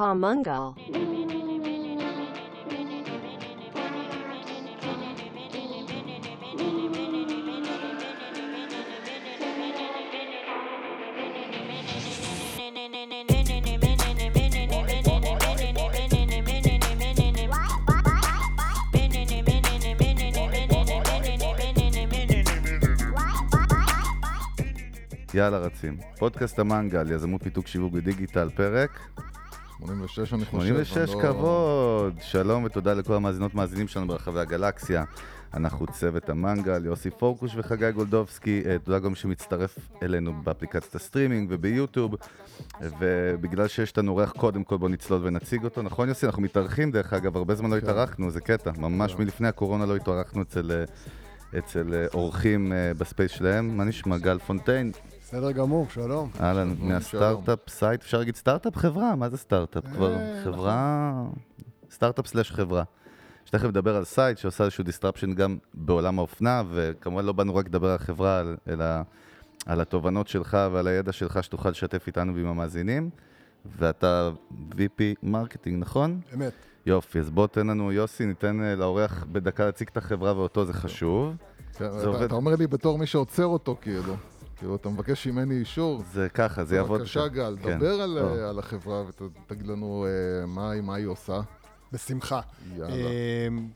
Pamungal. יאללה רצים. פודקאסט המנגל, יזמות פיתוח שיווק ודיגיטל, פרק 86 אני חושב. 86 אני לא- כבוד. שלום ותודה לכל המאזינות מאזינים שלנו ברחבי הגלקסיה. אנחנו צוות המנגל, יוסי פורקוש וחגי גולדובסקי. אה, תודה גם שמצטרף אלינו באפליקציית הסטרימינג וביוטיוב. ובגלל שיש לנו אורח, קודם כל בוא נצלול ונציג אותו. נכון יוסי? אנחנו מתארחים דרך אגב, הרבה זמן לא כן. התארחנו, זה קטע. ממש כן. מלפני הקורונה לא התארחנו אצל... אה, אצל אה, אורחים ב space שלהם, מה נשמע? גל פונטיין, בסדר גמור, שלום. אהלן, מהסטארט-אפ Syte, אפשר להגיד סטארט-אפ חברה? מה זה סטארט-אפ כבר? אה, חברה... סטארט-אפ slash חברה. שתכף נדבר על Syte שעושה איזשהו disruption גם בעולם האופנה, וכמובן לא באנו רק לדבר על חברה, אלא על התובנות שלך ועל הידע שלך שתוכל לשתף איתנו ועם המאזינים. ואתה VP marketing, נכון? אמת. יופי, אז בוא תן לנו, יוסי, ניתן אה, לאורח בדקה להציג את החברה ואותו, זה חשוב. כן. אתה אומר לי בתור מי שעוצר אותו, כאילו. כאילו, אתה מבקש ממני אישור. זה ככה, זה יעבוד. בבקשה, גל, כן. דבר על, טוב. אה, על החברה ותגיד לנו אה, מה מה היא עושה. בשמחה. יאללה. אמ,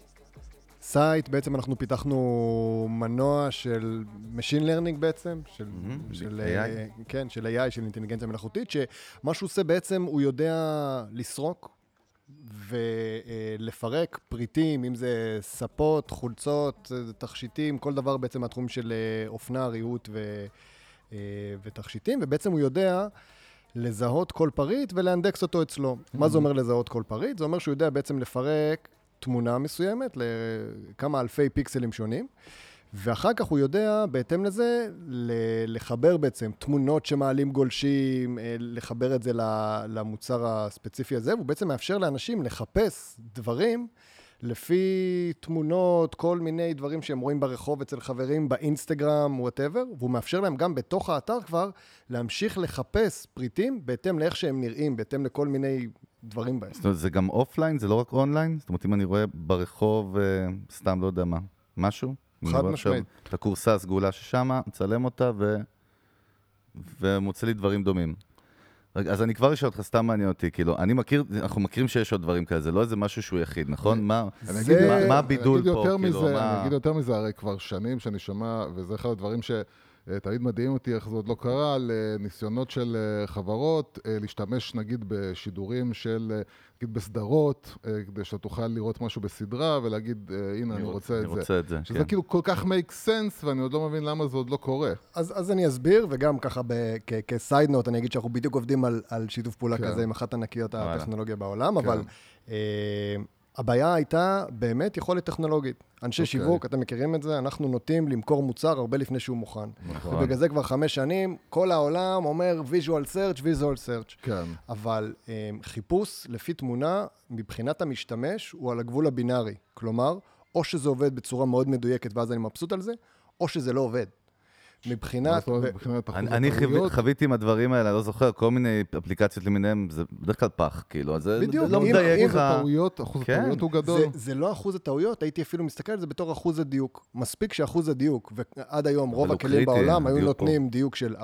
Syte, בעצם אנחנו פיתחנו מנוע של Machine Learning בעצם, של, מהמם, של, AI. אה, כן, של AI, של אינטליגנציה מלאכותית, שמה שהוא עושה בעצם, הוא יודע לסרוק ולפרק פריטים, אם זה ספות, חולצות, אה, תכשיטים, כל דבר בעצם מהתחום של אה, אופנה, ריהוט ו, אה, ותכשיטים, ובעצם הוא יודע לזהות כל פריט ולאנדקס אותו אצלו. מה זה אומר לזהות כל פריט? זה אומר שהוא יודע בעצם לפרק תמונה מסוימת לכמה אלפי פיקסלים שונים, ואחר כך הוא יודע, בהתאם לזה, לחבר בעצם תמונות שמעלים גולשים, אה, לחבר את זה למוצר הספציפי הזה, והוא בעצם מאפשר לאנשים לחפש דברים לפי תמונות, כל מיני דברים שהם רואים ברחוב אצל חברים, באינסטגרם, whatever, והוא מאפשר להם גם בתוך האתר כבר להמשיך לחפש פריטים בהתאם לאיך שהם נראים, בהתאם לכל מיני דברים בהם. זאת אומרת, זה גם אופליין, זה לא רק אונליין? זאת אומרת, אם אני רואה ברחוב, אה, סתם, לא יודע מה, משהו? חד משמעית. את הכורסה הסגולה ששמה, מצלם אותה ו... ומוצא לי דברים דומים. אז אני כבר אשאל אותך, סתם מעניין אותי, כאילו, אני מכיר, אנחנו מכירים שיש עוד דברים כאלה, זה לא איזה משהו שהוא יחיד, נכון? מה, זה- מה- מה הבידול פה? יותר כאילו, מזה, מה- אני אגיד יותר מזה, הרי כבר שנים שאני שומע, וזה אחד הדברים שתמיד מדהים אותי איך זה עוד לא קרה, על אה, ניסיונות של אה, חברות אה, להשתמש נגיד בשידורים של, אה, נגיד בסדרות, אה, כדי שאתה תוכל לראות משהו בסדרה ולהגיד, אה, הנה, אני רוצה אני את זה. רוצה את זה, שזה כן. כאילו כל כך make sense, ואני עוד לא מבין למה זה עוד לא קורה. אז, אז אני אסביר, וגם ככה כסייד נוט, אני אגיד שאנחנו בדיוק עובדים על, על שיתוף פעולה כן. כזה עם אחת ענקיות. הטכנולוגיה בעולם, כן. אבל אה, הבעיה הייתה באמת יכולת טכנולוגית. אנשי אוקיי. שיווק, אתם מכירים את זה, אנחנו נוטים למכור מוצר הרבה לפני שהוא מוכן. נכון. ובגלל זה כבר חמש שנים, כל העולם אומר visual search, visual search. כן. אבל אה, חיפוש לפי תמונה, מבחינת המשתמש, הוא על הגבול הבינארי. כלומר, או שזה עובד בצורה מאוד מדויקת ואז אני מבסוט על זה, או שזה לא עובד. מבחינת... אחוז אני, אני חו- הטעויות? חוויתי עם הדברים האלה, אני לא זוכר, כל מיני אפליקציות למיניהם, זה בדרך כלל פח, כאילו, אז זה בדיוק, לא אם- מדייק אם לך. אחוז הטעויות, אחוז כן. הטעויות הוא גדול. זה, לא אחוז הטעויות, הייתי אפילו מסתכל על זה בתור אחוז הדיוק. מספיק שאחוז הדיוק, ועד היום רוב הכלים בעולם היו. נותנים דיוק של 40-50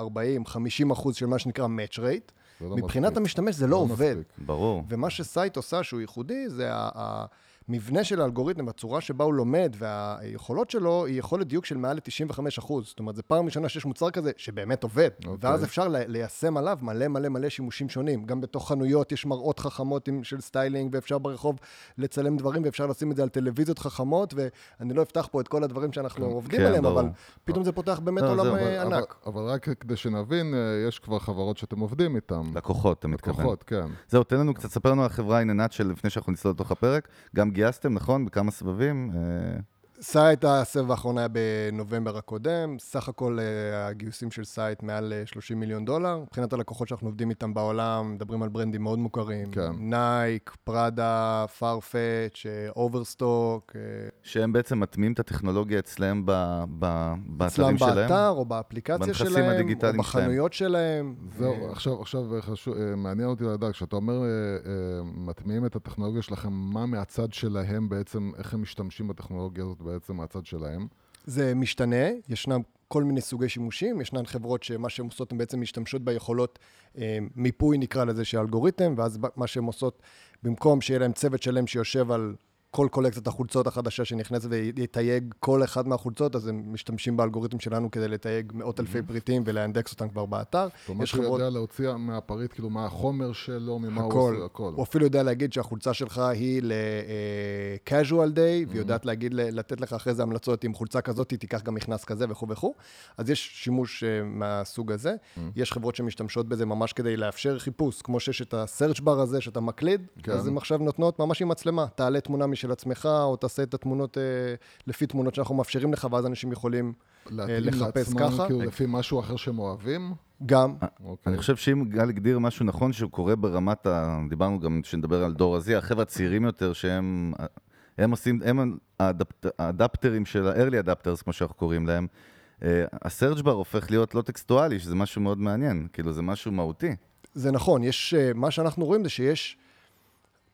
אחוז של מה שנקרא match rate. לא מבחינת. המשתמש זה לא לא עובד. ברור. ומה שסייט עושה שהוא ייחודי, זה ה- המבנה של האלגוריתם, הצורה שבה הוא לומד והיכולות שלו, היא יכולת דיוק של מעל ל-95 אחוז. זאת אומרת, זו פעם ראשונה שיש מוצר כזה שבאמת עובד. אוקיי. ואז אפשר ל- ליישם עליו מלא מלא מלא שימושים שונים. גם בתוך חנויות יש מראות חכמות עם, של סטיילינג, ואפשר ברחוב לצלם דברים, ואפשר לשים את זה על טלוויזיות חכמות, ואני לא אפתח פה את כל הדברים שאנחנו עובדים כן, עליהם, ברור. אבל פתאום זה פותח באמת לא, עולם אה, אבל- ענק. אבל רק כדי שנבין, אה, יש כבר חברות שאתם עובדים איתן. לקוחות, אתה מתכוון. לקוחות, כן. זהו, תן לנו קצת, ספר לנו על החברה עיננת של לפני שאנחנו נצלול לתוך הפרק. גם גייסתם, נכון? בכמה סבבים? אה, Syte, הסבב האחרון היה בנובמבר הקודם, סך הכל אה, הגיוסים של Syte מעל אה, 30 מיליון דולר. מבחינת הלקוחות שאנחנו עובדים איתם בעולם, מדברים על ברנדים מאוד מוכרים. כן. נייק, פראדה, Farfetch, Overstock, שהם בעצם מטמיעים את הטכנולוגיה אצלם ב- ב- אצלם באתרים שלהם. באתר או באפליקציה שלהם, או בחנויות שלהם. זהו, אה, עכשיו, עכשיו אה, חשוב, אה, מעניין אותי לדעת, כשאתה אומר אה, אה, מטמיעים את הטכנולוגיה שלכם, מה מהצד שלהם בעצם, איך הם משתמשים בטכנולוגיה הזאת בעצם מהצד שלהם? זה משתנה, ישנם כל מיני סוגי שימושים, ישנן חברות שמה שהן עושות, הן בעצם משתמשות ביכולות אה, מיפוי, נקרא לזה, של אלגוריתם, ואז מה שהן עושות, במקום שיהיה להם צוות שלם שיושב על כל קולקציית החולצות החדשה שנכנסת ויתייג כל אחד מהחולצות, אז הם משתמשים באלגוריתם שלנו כדי לתייג מאות אלפי פריטים ולאנדקס אותם כבר באתר. שהוא חברות- יודע להוציא מהפריט, כאילו, מה החומר שלו, ממה הוא הכל. עושה, הכל. הוא אפילו יודע להגיד שהחולצה שלך היא ל-casual day, והיא יודעת להגיד, לתת לך אחרי זה המלצות, עם חולצה כזאת, תיקח גם מכנס כזה וכו' וכו'. אז יש שימוש אה, מהסוג הזה. יש חברות שמשתמשות בזה ממש כדי לאפשר חיפוש, כמו שיש את ה-search bar הזה שאתה מקליד, כן. אז הן עכשיו נותנות ממש עם מצלמה. תעלה תמונה משל עצמך, או תעשה את התמונות אה, לפי תמונות שאנחנו מאפשרים לך, ואז אנשים יכולים להתאים לחפש לעצמם, ככה. כאילו, לפי משהו אחר שהם אוהבים? גם, אוקיי. אני חושב שאם גל הגדיר משהו נכון שהוא קורה ברמת ה... דיברנו גם, כשנדבר על דור הזי, החבר'ה הצעירים יותר שהם הם עושים, הם האדפט, האדפטרים של ה-early adapters, כמו שאנחנו קוראים להם. אה, ה-search bar הופך להיות לא טקסטואלי, שזה משהו מאוד מעניין, כאילו זה משהו מהותי. זה נכון, יש, אה, מה שאנחנו רואים זה שיש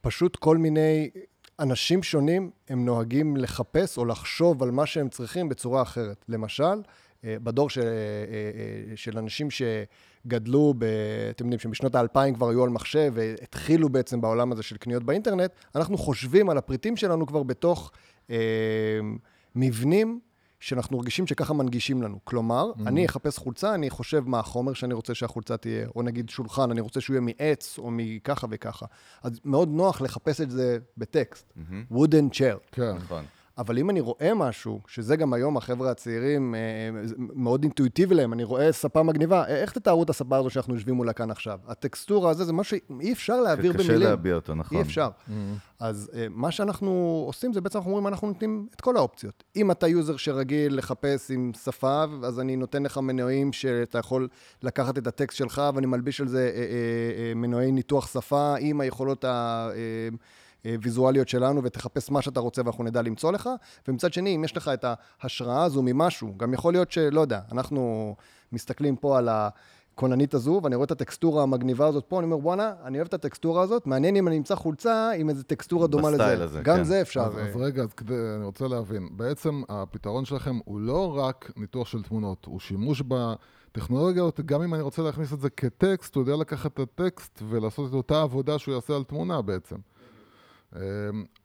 פשוט כל מיני אנשים שונים, הם נוהגים לחפש או לחשוב על מה שהם צריכים בצורה אחרת. למשל, אה, בדור של, אה, אה, של אנשים שגדלו, ב, אתם יודעים, שבשנות האלפיים כבר היו על מחשב והתחילו בעצם בעולם הזה של קניות באינטרנט, אנחנו חושבים על הפריטים שלנו כבר בתוך אה, מבנים שאנחנו מרגישים שככה מנגישים לנו. כלומר, mm-hmm. אני אחפש חולצה, אני חושב מה החומר שאני רוצה שהחולצה תהיה, או נגיד שולחן, אני רוצה שהוא יהיה מעץ, או מככה וככה. אז מאוד נוח לחפש את זה בטקסט. Mm-hmm. wooden chair. כן. נכון. אבל אם אני רואה משהו, שזה גם היום החבר'ה הצעירים, אה, מאוד אינטואיטיבי להם, אני רואה ספה מגניבה, אה, איך תתארו את הספה הזו שאנחנו יושבים מולה כאן עכשיו? הטקסטורה הזה זה משהו שאי אפשר להעביר קשה במילים. להביע אותו, נכון. אי אפשר. אז uh, מה שאנחנו עושים זה בעצם אנחנו אומרים, אנחנו נותנים את כל האופציות. אם אתה user שרגיל לחפש עם שפה, אז אני נותן לך מנועים שאתה יכול לקחת את הטקסט שלך ואני מלביש על זה מנועי ניתוח שפה עם היכולות ה... Uh, ויזואליות שלנו, ותחפש מה שאתה רוצה ואנחנו נדע למצוא לך. ומצד שני, אם יש לך את ההשראה הזו ממשהו, גם יכול להיות שלא יודע, אנחנו מסתכלים פה על הכוננית הזו, ואני רואה את הטקסטורה המגניבה הזאת פה, אני אומר, וואנה, אני אוהב את הטקסטורה הזאת, מעניין אם אני אמצא חולצה עם איזו טקסטורה דומה לזה. בסטייל הזה, גם כן. זה אפשר. אז, אז רגע, אז כדי, אני רוצה להבין. בעצם הפתרון שלכם הוא לא רק ניתוח של תמונות, הוא שימוש בטכנולוגיה הזאת, גם אם אני רוצה להכניס את זה כטקסט, הוא יודע לקחת את הטקסט ולעשות את אותה עבודה שהוא יעשה על תמונה בעצם. אמ,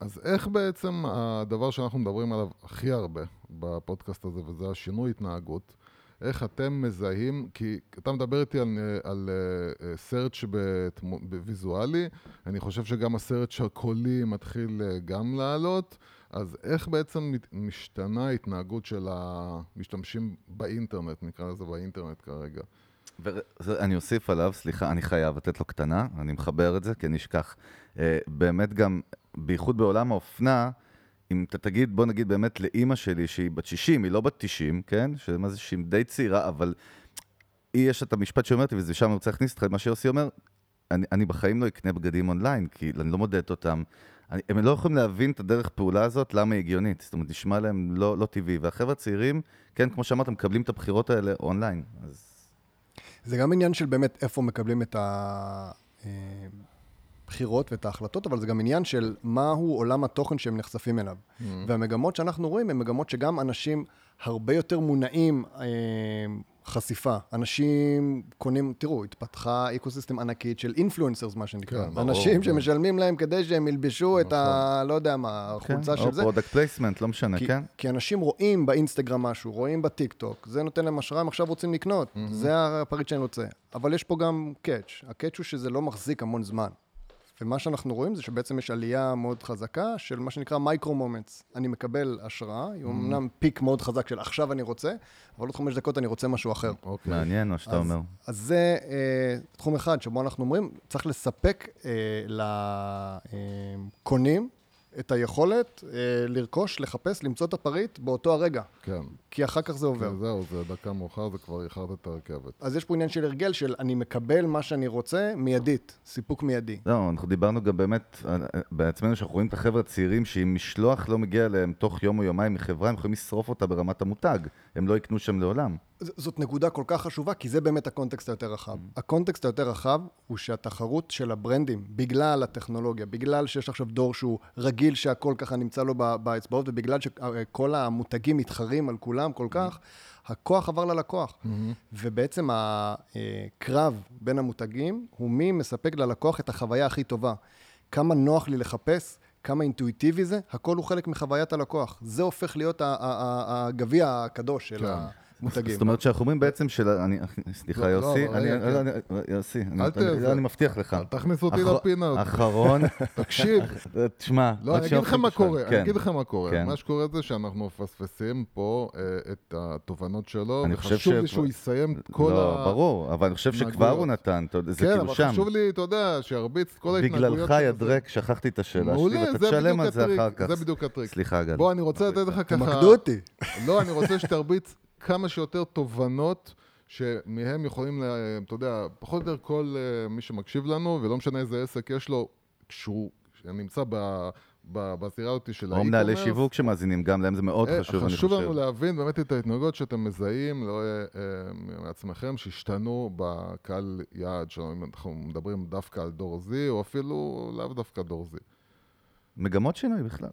אז איך בעצם הדבר שאנחנו מדברים עליו הכי הרבה בפודקאסט הזה, וזה השינוי התנהגות, איך אתם מזהים, כי אתה מדבר איתי על, על uh, search בתמו, בוויזואלי, אני חושב שגם הסרט הקולי מתחיל uh, גם לעלות, אז איך בעצם משתנה ההתנהגות של המשתמשים באינטרנט, נקרא לזה באינטרנט כרגע? ואני אוסיף עליו, סליחה, אני חייב לתת לו קטנה, אני מחבר את זה, כי אני אשכח. אה, באמת גם, בייחוד בעולם האופנה, אם אתה תגיד, בוא נגיד באמת לאימא שלי, שהיא בת 60, היא לא בת 90, כן? שמה זה שהיא די צעירה, אבל היא, יש את המשפט שאומרת לי, וזה אני רוצה להכניס אותך, מה שיוסי אומר, אני, אני בחיים לא אקנה בגדים אונליין, כי אני לא מודד אותם. אני, הם לא יכולים להבין את הדרך פעולה הזאת, למה היא הגיונית. זאת אומרת, נשמע להם לא, לא טבעי. והחבר'ה הצעירים, כן, כמו שאמרת, מקבלים את הבחירות האלה אונליין. אז זה גם עניין של באמת איפה מקבלים את הבחירות ואת ההחלטות, אבל זה גם עניין של מהו עולם התוכן שהם נחשפים אליו. Mm-hmm. והמגמות שאנחנו רואים הן מגמות שגם אנשים הרבה יותר מונעים אה, חשיפה. אנשים קונים, תראו, התפתחה ecosystem ענקית של influencers, מה שנקרא. כן, ברור, אנשים כן. שמשלמים להם כדי שהם ילבשו את ה... לא יודע מה, החולצה כן, של או זה. product placement, לא משנה, כי, כן? כי אנשים רואים באינסטגרם משהו, רואים בטיקטוק, זה נותן להם השראה, הם עכשיו רוצים לקנות, mm-hmm. זה הפריט שאני רוצה. אבל יש פה גם catch, ה catch הוא שזה לא מחזיק המון זמן. ומה שאנחנו רואים זה שבעצם יש עלייה מאוד חזקה של מה שנקרא micro moments. אני מקבל השראה, היא אמנם peak מאוד חזק של עכשיו אני רוצה, אבל עוד חמש דקות אני רוצה משהו אחר. אוקיי. מעניין מה שאתה אומר. אז זה אה, תחום אחד שבו אנחנו אומרים, צריך לספק אה, לקונים את היכולת אה, לרכוש, לחפש, למצוא את הפריט באותו הרגע, כן. כי אחר כך זה עובר. כן, זהו, זה דקה מאוחר, זה כבר איחרת את הרכבת. אז יש פה עניין של הרגל של אני מקבל מה שאני רוצה מיידית, סיפוק מיידי. לא, אנחנו דיברנו גם באמת אה, בעצמנו, שאנחנו רואים את החבר'ה הצעירים, שאם משלוח לא מגיע אליהם תוך יום או יומיים מחברה, הם יכולים לשרוף אותה ברמת המותג. הם לא יקנו שם לעולם. ז- זאת נקודה כל כך חשובה, כי זה באמת הקונטקסט היותר רחב. הקונטקסט היותר רחב הוא שהתחרות של הברנדים, בגלל הטכנולוגיה, בגלל שיש עכשיו דור שהוא רגיל שהכל ככה נמצא לו באצבעות, ובגלל שכל המותגים מתחרים על כולם כל כך, הכוח עבר ללקוח. ובעצם הקרב בין המותגים הוא מי מספק ללקוח את החוויה הכי טובה. כמה נוח לי לחפש, כמה אינטואיטיבי זה, הכל הוא חלק מחוויית הלקוח. זה הופך להיות ה- ה- ה- הגביע הקדוש של כן. זאת. אומרת שאנחנו אומרים בעצם של... אני- סליחה, לא, לא, יוסי, אבל לא, אני- יוסי, אני- מבטיח לך. אל תכניס אותי לפינה. אחרון, תקשיב, תשמע, לא, אני אגיד לך מה קורה, כן. אני אגיד לך מה קורה. כן. מה שקורה זה שאנחנו מפספסים פה אה, את התובנות שלו, אני חושב וחשוב לי שהוא יסיים כל לא, ה... ברור, אבל אני חושב שכבר. הוא נתן, זה כן, כאילו אבל שם. חשוב לי, אתה יודע, שירביץ את כל ההתנהגויות בגללך, של יא זה. דרק, שכחתי את השאלה שלי, ואתה תשלם על זה אחר כך. זה בדיוק הטריק. סליחה, גל. בוא, אני רוצה לתת לך ככה... תמקדו אותי. לא, אני רוצה שתרביץ כמה שיותר תובנות שמהם יכולים, אתה יודע, פחות או יותר כל אה, מי שמקשיב לנו, ולא משנה איזה עסק יש לו, כשהוא נמצא ב- בזירה הזאת של או מנהלי האי-קומרס, שיווק שמאזינים, גם להם זה מאוד אה, חשוב, אני חשוב חושב. לנו להבין באמת את ההתנהגות שאתם מזהים לא, אה, מעצמכם, שהשתנו בקהל יעד שלנו, אם אנחנו מדברים דווקא על דור Z, או אפילו לאו דווקא דור Z. מגמות שינוי בכלל.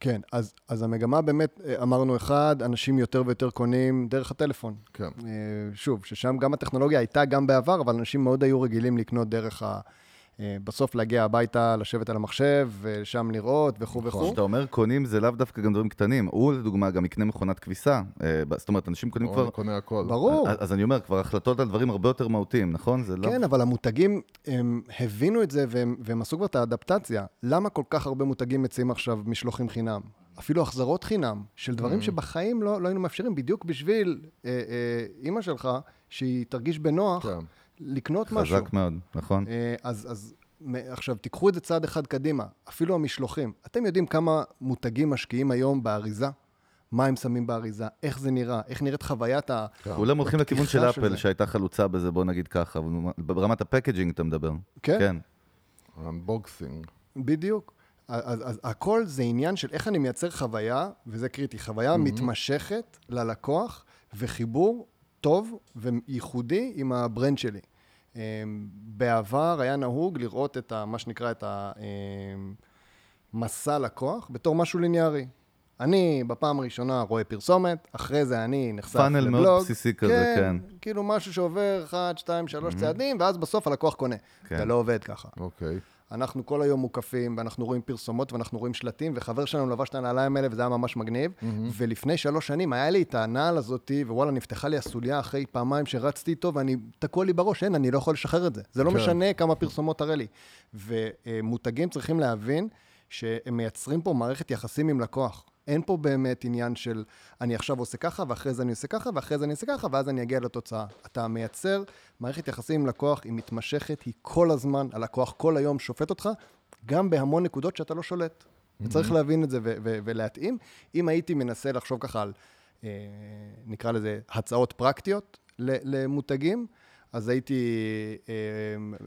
כן, אז, אז המגמה באמת, אה, אמרנו אחד, אנשים יותר ויותר קונים דרך הטלפון. כן. אה, שוב, ששם גם הטכנולוגיה הייתה גם בעבר, אבל אנשים מאוד היו רגילים לקנות דרך ה... אה, בסוף להגיע הביתה, לשבת על המחשב, ושם לראות וכו' וכו'. כשאתה אומר קונים, זה לאו דווקא גם דברים קטנים. הוא, לדוגמה, גם יקנה מכונת כביסה. אה, זאת אומרת, אנשים קונים כבר... אני קונה הכל. ברור. אז אז אני אומר, כבר החלטות על דברים הרבה יותר מהותיים, נכון? זה לא... כן, אבל המותגים, הם הבינו את זה והם, והם עשו כבר את האדפטציה. למה כל כך הרבה מותגים מציעים עכשיו משלוחים חינם? אפילו החזרות חינם, של דברים שבחיים לא, לא היינו מאפשרים, בדיוק בשביל אה, אה, אימא שלך, שהיא תרגיש בנוח כן. לקנות משהו. חזק מאוד, נכון? אה, אז, אז עכשיו, תיקחו את זה צעד אחד קדימה, אפילו המשלוחים. אתם יודעים כמה מותגים משקיעים היום באריזה? מה הם שמים באריזה? איך זה נראה? איך נראית חוויית ה... כולם הולכים לכיוון של אפל. שהייתה חלוצה בזה, בוא נגיד ככה. ברמת ה packaging אתה מדבר. כן. כן. unboxing. בדיוק. אז, אז הכל זה עניין של איך אני מייצר חוויה, וזה קריטי, חוויה mm-hmm. מתמשכת ללקוח, וחיבור טוב וייחודי עם ה brand שלי. אמ, בעבר היה נהוג לראות את ה, מה שנקרא את המסע לקוח בתור משהו ליניארי. אני בפעם הראשונה רואה פרסומת, אחרי זה אני נחשף funnel לבלוג. מאוד בסיסי כזה, כן. כאילו משהו שעובר 1, 2, 3 צעדים, ואז בסוף הלקוח קונה. כן. זה לא עובד ככה. אוקיי. אנחנו כל היום מוקפים, ואנחנו רואים פרסומות, ואנחנו רואים שלטים, וחבר שלנו לבש את הנעליים האלה, וזה היה ממש מגניב. ולפני שלוש שנים היה לי את הנעל הזאתי, ווואלה, נפתחה לי הסוליה אחרי פעמיים שרצתי איתו, ואני, תקוע לי בראש, אין, אני לא יכול לשחרר את זה. זה לא כן. משנה כמה פרסומות תראה לי. ומותגים צריכים להבין שהם מייצרים פה מערכת יחסים עם לקוח. אין פה באמת עניין של אני עכשיו עושה ככה, ואחרי זה אני עושה ככה, ואחרי זה אני עושה ככה, ואז אני אגיע לתוצאה. אתה מייצר מערכת יחסים עם לקוח, היא מתמשכת, היא כל הזמן, הלקוח כל היום שופט אותך, גם בהמון נקודות שאתה לא שולט. וצריך להבין את זה ו- ו- ולהתאים. אם הייתי מנסה לחשוב ככה על, אה, נקרא לזה, הצעות פרקטיות למותגים, אז הייתי אה,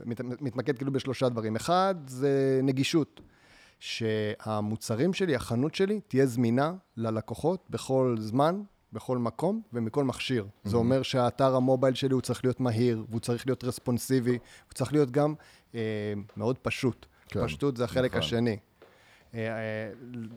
מת- מתמקד כאילו בשלושה דברים. אחד, זה נגישות. שהמוצרים שלי, החנות שלי, תהיה זמינה ללקוחות בכל זמן, בכל מקום ומכל מכשיר. Mm-hmm. זה אומר שהאתר המובייל שלי הוא צריך להיות מהיר, והוא צריך להיות רספונסיבי, הוא צריך להיות גם אה, מאוד פשוט. כן, פשטות זה החלק נכון. השני. אה, אה,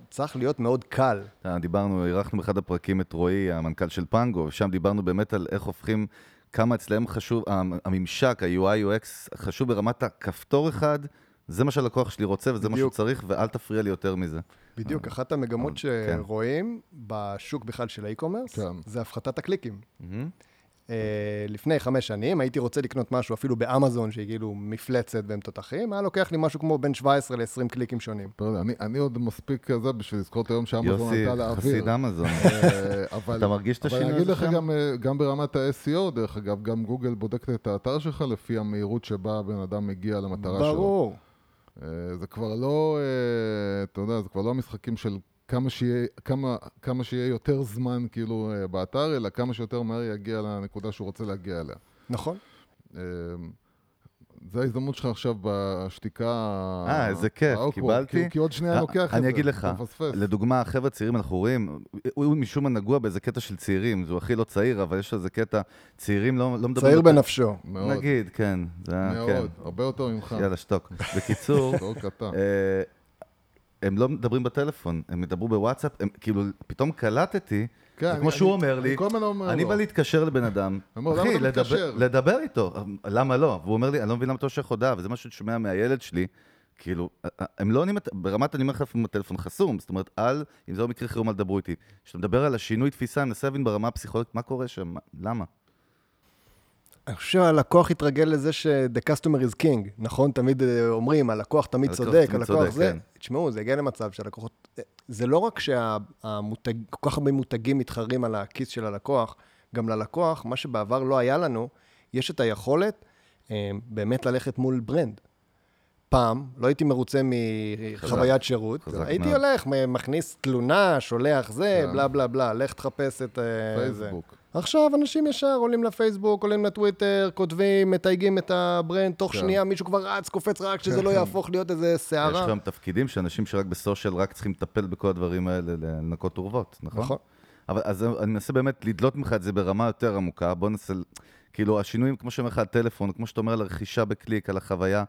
צריך להיות מאוד קל. אה, דיברנו, אירחנו באחד הפרקים את רועי, המנכ"ל של פנגו, ושם דיברנו באמת על איך הופכים, כמה אצלם חשוב, המ- הממשק, ה-UI, UX, חשוב ברמת הכפתור אחד, זה מה שהלקוח שלי רוצה וזה מה בדיוק. צריך, ואל תפריע לי יותר מזה. בדיוק, אחת המגמות כן. שרואים בשוק בכלל של האי-קומרס, כן. זה הפחתת הקליקים. אה, לפני חמש שנים הייתי רוצה לקנות משהו אפילו באמזון, שהיא כאילו מפלצת והם תותחים, היה לוקח לי משהו כמו בין 17 ל-20 קליקים שונים. לא אני- אני עוד מספיק כזה בשביל לזכור את היום שאמזון יוסי, עלתה לאוויר. חסיד אמזון. אה, אבל... אתה מרגיש את אבל השינוי אני אגיד הזה לך? גם, אה, גם ברמת ה-SEO, דרך אגב, גם גוגל בודקת את האתר שלך לפי המהירות שבה הבן אדם מגיע למטרה שלו. ברור. אה, זה כבר לא, אה, אתה יודע, זה כבר לא המשחקים של כמה שיהיה, כמה, כמה שיהיה יותר זמן כאילו אה, באתר, אלא כמה שיותר מהר יגיע לנקודה שהוא רוצה להגיע אליה. נכון. זה ההזדמנות שלך עכשיו בשתיקה. אה, איזה כיף, קיבלתי. כי, כי עוד שנייה אה, לוקח את זה. אני אגיד לך. לדוגמה, חבר'ה צעירים אנחנו רואים, הוא משום מה נגוע באיזה קטע של צעירים, הוא הכי לא צעיר, אבל יש איזה קטע, צעירים לא, לא מדברים... צעיר בנפשו. מאוד, נגיד, כן. זה מאוד, כן. הרבה יותר ממך. יאללה, שתוק. בקיצור. אה, הם לא מדברים בטלפון, הם ידברו בוואטסאפ, הם כאילו, פתאום קלטתי, כן, זה אני- שהוא אני- אומר לי, אני אומר אני. בא להתקשר לבן אדם, אחי, לדבר-? לדבר איתו, למה לא? והוא אומר לי, אני לא מבין למה אתה שולח הודעה, וזה משהו שאני שומע מהילד שלי, כאילו, הם לא עונים, ברמת, אני אומר לך לפעמים הטלפון חסום, זאת אומרת, אל, אם זה לא מקרה חירום, אל תדברו איתי. כשאתה מדבר על השינוי תפיסה, אני מנסה להבין ברמה הפסיכולוגית, מה קורה שם, מה- למה? אני חושב שהלקוח התרגל לזה ש-the customer is king, נכון? תמיד אה, אומרים, הלקוח תמיד הלקוח צודק, תמיד הלקוח צודק, זה. כן. תשמעו, זה הגיע למצב שהלקוחות... אה, זה לא רק שכל כך הרבה מותגים מתחרים על הכיס של הלקוח, גם ללקוח, מה שבעבר לא היה לנו, יש את היכולת אה, באמת ללכת מול brand. פעם, לא הייתי מרוצה מחוויית שירות, הייתי מאוד. הולך, מכניס תלונה, שולח זה, כן. בלה בלה בלה, לך תחפש את אה, זה. פייסבוק. עכשיו אנשים ישר עולים לפייסבוק, עולים לטוויטר, כותבים, מתייגים את ה brand, תוך כן. שנייה מישהו כבר רץ, קופץ רק שזה לא יהפוך להיות איזה יש סערה. לך גם תפקידים שאנשים שרק ב social רק צריכים לטפל בכל הדברים האלה, לנקות אורוות, נכון? נכון. אבל אז אני מנסה באמת לדלות ממך את זה ברמה יותר עמוקה. בוא ננסה, כאילו, השינויים, כמו שאומר לך, הטלפון, כמו שאתה אומר, על הרכישה בקליק, על החוויה,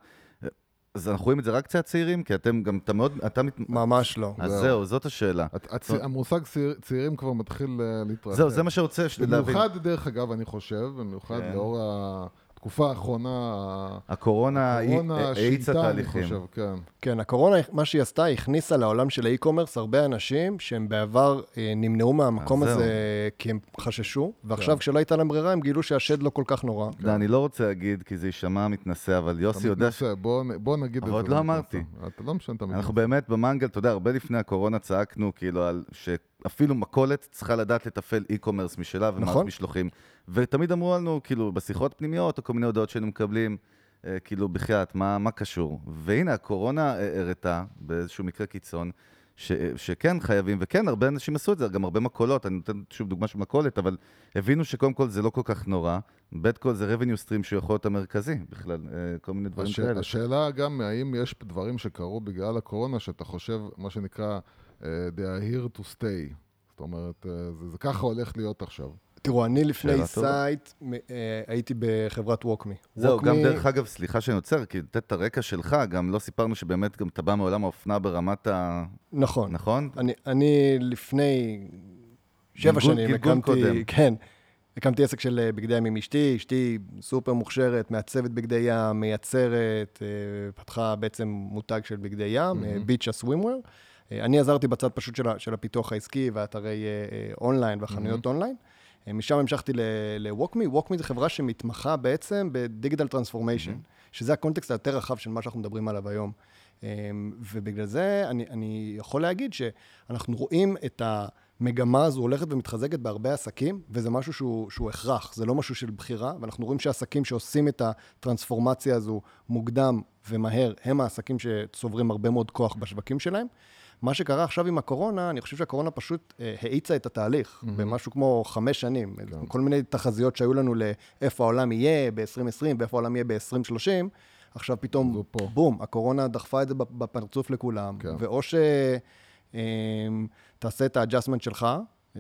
אז אנחנו רואים את זה רק אצל הצעירים, כי אתם גם, אתה מאוד, אתה מת... ממש לא. אז זהו. זהו, זאת השאלה. הצ- הצ- המושג צעיר- צעירים כבר מתחיל אה, להתרחב. זהו, זה מה שרוצה להבין. במיוחד, דרך אגב, אני חושב, במיוחד כן. לאור התקופה האחרונה, הקורונה האיצה שינתה, אני תהליכים. חושב, כן. כן, הקורונה, מה שהיא עשתה, היא הכניסה לעולם של האי-קומרס הרבה אנשים שהם בעבר אה, נמנעו מהמקום זהו. הזה כי הם חששו, ועכשיו כשלא הייתה להם ברירה, הם גילו שהשד לא כל כך נורא. לא, אני לא רוצה להגיד, כי זה יישמע מתנשא, אבל אתה יוסי יודע ש... מתנשא, בוא בוא נגיד את אבל זה. עוד לא אמרתי. אתה לא משנה את המילה. אנחנו באמת במנגל, אתה יודע, הרבה לפני הקורונה צעקנו כאילו על שאפילו מכולת צריכה לדעת לתפעל e-commerce משלה ומערכת נכון. משלוחים. ותמיד אמרו לנו, כאילו, בשיחות פנימיות או כל מיני הודעות שהיינו מקבלים, אה, כאילו, בחייאת, מה, מה קשור? והנה, הקורונה הראתה, באיזשהו מקרה קיצון, ש, שכן חייבים, וכן, הרבה אנשים עשו את זה, גם הרבה מכולות, אני נותן שוב דוגמה של מכולת, אבל הבינו שקודם כל זה לא כל כך נורא, ב' כל זה revenue stream שהוא יכול להיות המרכזי בכלל, אה, כל מיני דברים הש... כאלה. השאלה גם, האם יש דברים שקרו בגלל הקורונה, שאתה חושב, מה שנקרא, אה, they are here to stay. זאת אומרת, זה, זה ככה הולך להיות עכשיו. תראו, אני לפני. Syte אה, הייתי בחברת WalkMe. זהו, גם דרך אגב, סליחה שאני עוצר, כי לתת את הרקע שלך, גם לא סיפרנו שבאמת גם אתה בא מעולם האופנה ברמת ה... נכון. נכון? אני, אני לפני שבע גלגול- שנים גלגול קודם. הקמתי, כן, הקמתי עסק של אה, בגדי ים עם אשתי, אשתי סופר מוכשרת, מעצבת בגדי ים, מייצרת, אה, פתחה בעצם מותג של בגדי ים, ביצ'ה Swimwear. אני עזרתי בצד פשוט של, הפיתוח העסקי ואתרי אונליין והחנויות אונליין. אה, משם המשכתי ל-Walkme. Walkme זו חברה שמתמחה בעצם ב digital transformation, שזה ה context היותר רחב של מה שאנחנו מדברים עליו היום. אמ, ובגלל זה אני, אני יכול להגיד שאנחנו רואים את המגמה הזו הולכת ומתחזקת בהרבה עסקים, וזה משהו שהוא, שהוא הכרח, זה לא משהו של בחירה, ואנחנו רואים שעסקים שעושים את הטרנספורמציה הזו מוקדם ומהר, הם העסקים שצוברים הרבה מאוד כוח בשווקים שלהם. מה שקרה עכשיו עם הקורונה, אני חושב שהקורונה פשוט אה, האיצה את התהליך mm-hmm. במשהו כמו חמש שנים. כן. כל מיני תחזיות שהיו לנו לאיפה העולם יהיה ב-2020 ואיפה העולם יהיה ב-2030. עכשיו פתאום. בום, הקורונה דחפה את זה בפרצוף לכולם. כן. ואו שתעשה את ה adjustment שלך,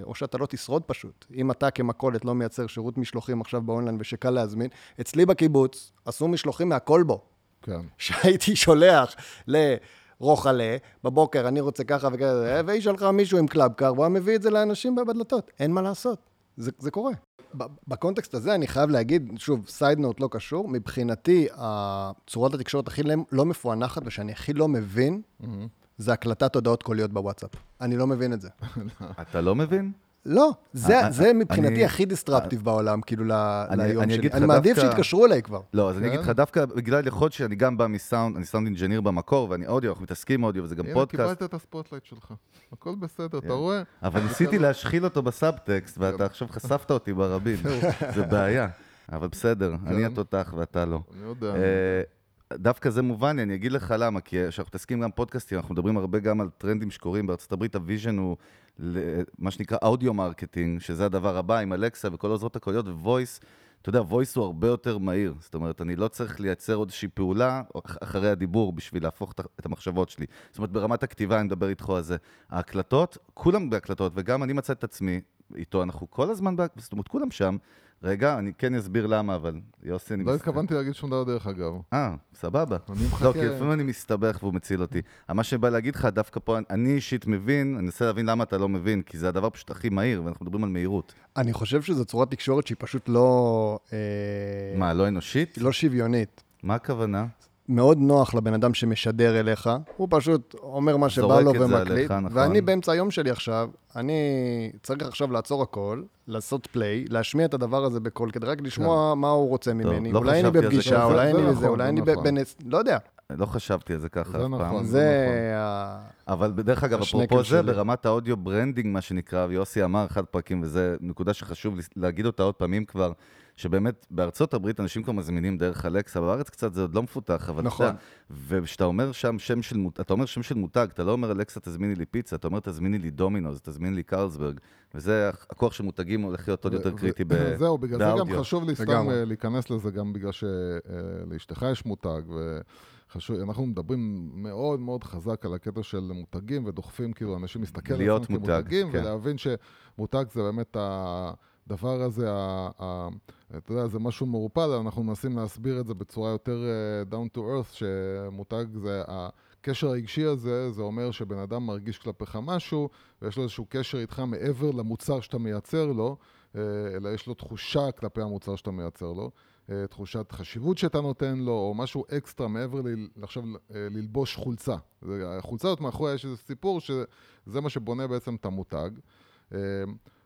או שאתה לא תשרוד פשוט. אם אתה כמכולת לא מייצר שירות משלוחים עכשיו באונליין ושקל להזמין, אצלי בקיבוץ עשו משלוחים מהכלבו. כן. שהייתי שולח לרוחלה, בבוקר אני רוצה ככה וכזה, והיא שלחה מישהו עם Club Car, והוא היה מביא את זה לאנשים בדלתות. אין מה לעשות, זה, זה קורה. ב context הזה אני חייב להגיד, שוב, side note לא קשור, מבחינתי, צורת התקשורת הכי לא- לא מפוענחת ושאני הכי לא מבין, זה הקלטת הודעות קוליות בוואטסאפ. אני לא מבין את זה. אתה לא מבין? לא, זה, אני- זה מבחינתי אני- הכי disruptive בעולם, כאילו, ל- אני- ליום אני שלי. אני מעדיף דווקא- שיתקשרו אליי כבר. לא, אז אני כן? אגיד לך דווקא, בגלל יכול שאני גם בא מסאונד, אני sound engineer במקור, ואני אודיו, אנחנו מתעסקים אודיו, וזה גם הנה, פודקאסט, קיבלת את ה spotlight שלך. הכל בסדר, אתה רואה? אבל ניסיתי להשחיל אותו בסאבטקסט, ואתה עכשיו חשפת אותי ברבים, זה בעיה. אבל בסדר, אני כן. התותח ואתה לא. אני יודע. דווקא זה מובן אני אגיד לך למה, כי כשאנחנו מתעסקים גם פודקאסטים, אנחנו מדברים הרבה גם על טרנדים שקורים בארצות הברית, ה vision הוא מה שנקרא audio marketing, שזה הדבר הבא עם אלקסה וכל עוזרות הקוליות, voice, אתה יודע, וויס הוא הרבה יותר מהיר. זאת אומרת, אני לא צריך לייצר עוד איזושהי פעולה אח- אחרי הדיבור בשביל להפוך את המחשבות שלי. זאת אומרת, ברמת הכתיבה אני מדבר איתך על זה. ההקלטות, כולם בהקלטות, וגם אני מצאתי את עצמי איתו, אנחנו כל הזמן, זאת אומרת, כולם שם. רגע, אני כן אסביר למה, אבל יוסי, אני... לא מסת- התכוונתי להגיד שום דבר דרך אגב. אה, סבבה. אני מחכה... לא, כי לפעמים אני מסתבך והוא מציל אותי. מה שבא להגיד לך, דווקא פה, אני אישית מבין, אני מנסה להבין למה אתה לא מבין, כי זה הדבר פשוט הכי מהיר, ואנחנו מדברים על מהירות. אני חושב שזו צורת תקשורת שהיא פשוט לא... אה, מה, לא אנושית? לא שוויונית. מה הכוונה? מאוד נוח לבן אדם שמשדר אליך, הוא פשוט אומר מה שבא לו ומקליט, עליך, נכון. ואני באמצע היום שלי עכשיו, אני צריך עכשיו לעצור הכל, לעשות play, להשמיע את הדבר הזה בקול, כדי רק לשמוע מה הוא רוצה ממני. לא אולי אני בפגישה. אולי זה אני נכון, בזה, אולי זה אני נכון. בנס... לא יודע. לא חשבתי על זה ככה זה אף נכון. פעם. זה... נכון. ה- אבל דרך אגב, אפרופו זה. ברמת האודיו ברנדינג, מה שנקרא, ויוסי אמר אחד הפרקים, וזו נקודה שחשוב להגיד אותה עוד פעמים כבר, שבאמת בארצות הברית אנשים כבר מזמינים דרך אלקסה, בארץ קצת זה עוד לא מפותח, אבל נכון. אתה יודע, וכשאתה אומר שם שם של מותג, אתה אומר שם של מותג, אתה לא אומר אלקסה תזמיני לי פיצה, אתה אומר תזמיני לי דומינוז, תזמיני לי קרלסברג, וזה הכוח של מותגים הולך להיות עוד יותר ו- קריטי ו- ב- זהו, בגלל זה גם באודיו. חשוב לי סתם. אה, להיכנס לזה, גם בגלל שלאשתך יש מותג, וחשוב, אנחנו מדברים מאוד מאוד חזק על הקטע של מותגים, ודוחפים כאילו אנשים להסתכל על עצמם מותג, כמותגים, כן. ולהבין שמותג זה באמת הדבר הזה, ה- ה- אתה יודע, זה משהו מעורפל, אנחנו מנסים להסביר את זה בצורה יותר אה, down to earth, שמותג זה... הקשר הרגשי הזה, זה אומר שבן אדם מרגיש כלפיך משהו, ויש לו איזשהו קשר איתך מעבר למוצר שאתה מייצר לו, אה, אלא יש לו תחושה כלפי המוצר שאתה מייצר לו, אה, תחושת חשיבות שאתה נותן לו, או משהו אקסטרה מעבר ל... עכשיו ללבוש חולצה. החולצה הזאת מאחוריה יש איזה סיפור שזה מה שבונה בעצם את המותג.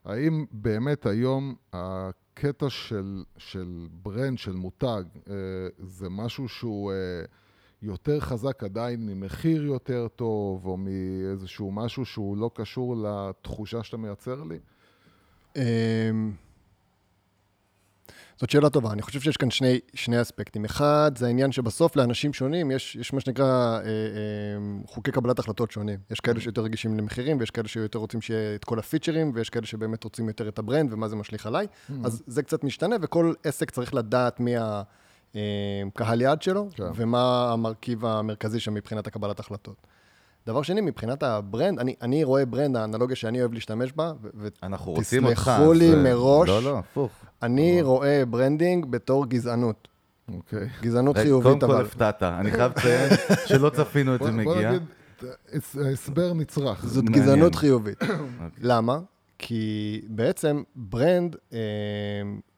האם באמת היום הקטע של, של brand, של מותג, אה, זה משהו שהוא אה, יותר חזק עדיין ממחיר יותר טוב, או מאיזשהו משהו שהוא לא קשור לתחושה שאתה מייצר לי? זאת שאלה טובה. אני חושב שיש כאן שני, שני אספקטים. אחד, זה העניין שבסוף לאנשים שונים יש, יש מה שנקרא אה, אה, חוקי קבלת החלטות שונים. יש כאלה שיותר רגישים למחירים, ויש כאלה שיותר רוצים שיהיה את כל הפיצ'רים, ויש כאלה שבאמת רוצים יותר את ה brand ומה זה משליך עליי. אז זה קצת משתנה, וכל עסק צריך לדעת מי הקהל יעד שלו, כן. ומה המרכיב המרכזי שם מבחינת הקבלת החלטות. דבר שני, מבחינת ה brand, אני, אני רואה brand, האנלוגיה שאני אוהב להשתמש בה, ו- אנחנו רוצים אותך. תסלחו לי זה- מראש. לא, לא, הפוך. אני רואה branding בתור גזענות. אוקיי. גזענות רגע, חיובית, קודם כל אבל. הפתעת, אני חייב לציין שלא צפינו את בוא, זה בוא מגיע. נגיד, הס- ההסבר נצרך. זאת. גזענות חיובית. למה? כי בעצם brand, אה,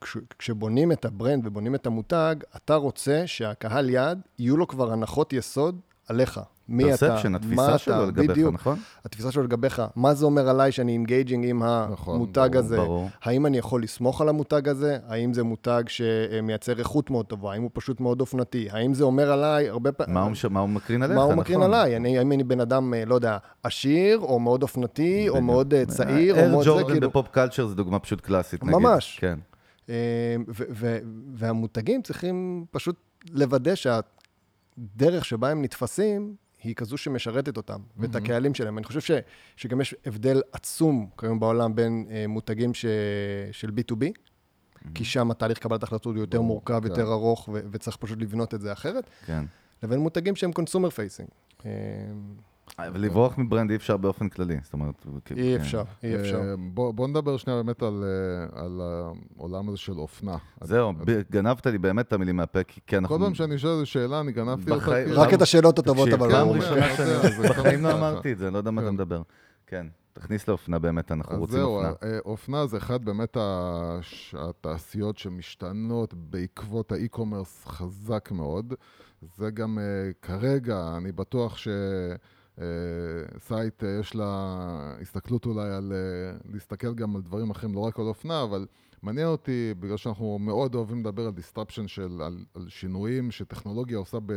כש- כשבונים את ה brand ובונים את המותג, אתה רוצה שהקהל יעד, יהיו לו כבר הנחות יסוד עליך. מי אתה, מה התפיסה אתה, שלו לגביך, בדיוק. נכון? התפיסה שלו לגביך, מה זה אומר עליי שאני engaging עם נכון, המותג ברור, הזה? ברור. האם אני יכול לסמוך על המותג הזה? האם זה מותג שמייצר איכות מאוד טובה? האם הוא פשוט מאוד אופנתי? האם זה אומר עליי הרבה פעמים... מה מש- מה הוא מקרין עליך, מה נכון? הוא מקרין עליי? אני, האם אני בן אדם, אה, לא יודע, עשיר, או מאוד אופנתי, או מאוד אה, צעיר, או אר מאוד זה, כאילו... בפופ קלצ'ר זה דוגמה פשוט קלאסית, נגיד. ממש. כן. אה, והמותגים צריכים פשוט לוודא שהדרך שבה הם נתפסים היא כזו שמשרתת אותם, ואת הקהלים שלהם. אני חושב ש, שגם יש הבדל עצום כיום בעולם בין אה, מותגים ש, של B2B, כי שם התהליך קבלת החלטות הוא יותר מורכב, כן. יותר ארוך, ו- וצריך פשוט לבנות את זה אחרת, כן. לבין מותגים שהם consumer facing. אבל לברוח מ brand אי אפשר באופן כללי, זאת אומרת... כן. אי אפשר, אי אפשר. אה, בוא, בוא נדבר שנייה באמת על, אה, על העולם הזה של אופנה. זהו, גנבת לי באמת את המילים מהפה, כי כי אנחנו... כל פעם שאני שואל איזו שאלה, אני גנבתי אותה. כאילו- רק את השאלות הטובות, אבל... פעם לא- ראשונה שאני... אז בחיים לא. אמרתי את זה, לא יודע מה אתה כן. מדבר. כן, תכניס לאופנה באמת, אנחנו אז רוצים זהו, אופנה. אה, אופנה זה אחד באמת התעשיות שמשתנות בעקבות ה e-commerce חזק מאוד. זה גם כרגע, אני בטוח שסייט יש לה הסתכלות אולי על אה, להסתכל גם על דברים אחרים, לא רק על אופנה, אבל מעניין אותי, בגלל שאנחנו מאוד אוהבים לדבר על disruption של, על, על שינויים שטכנולוגיה עושה ב,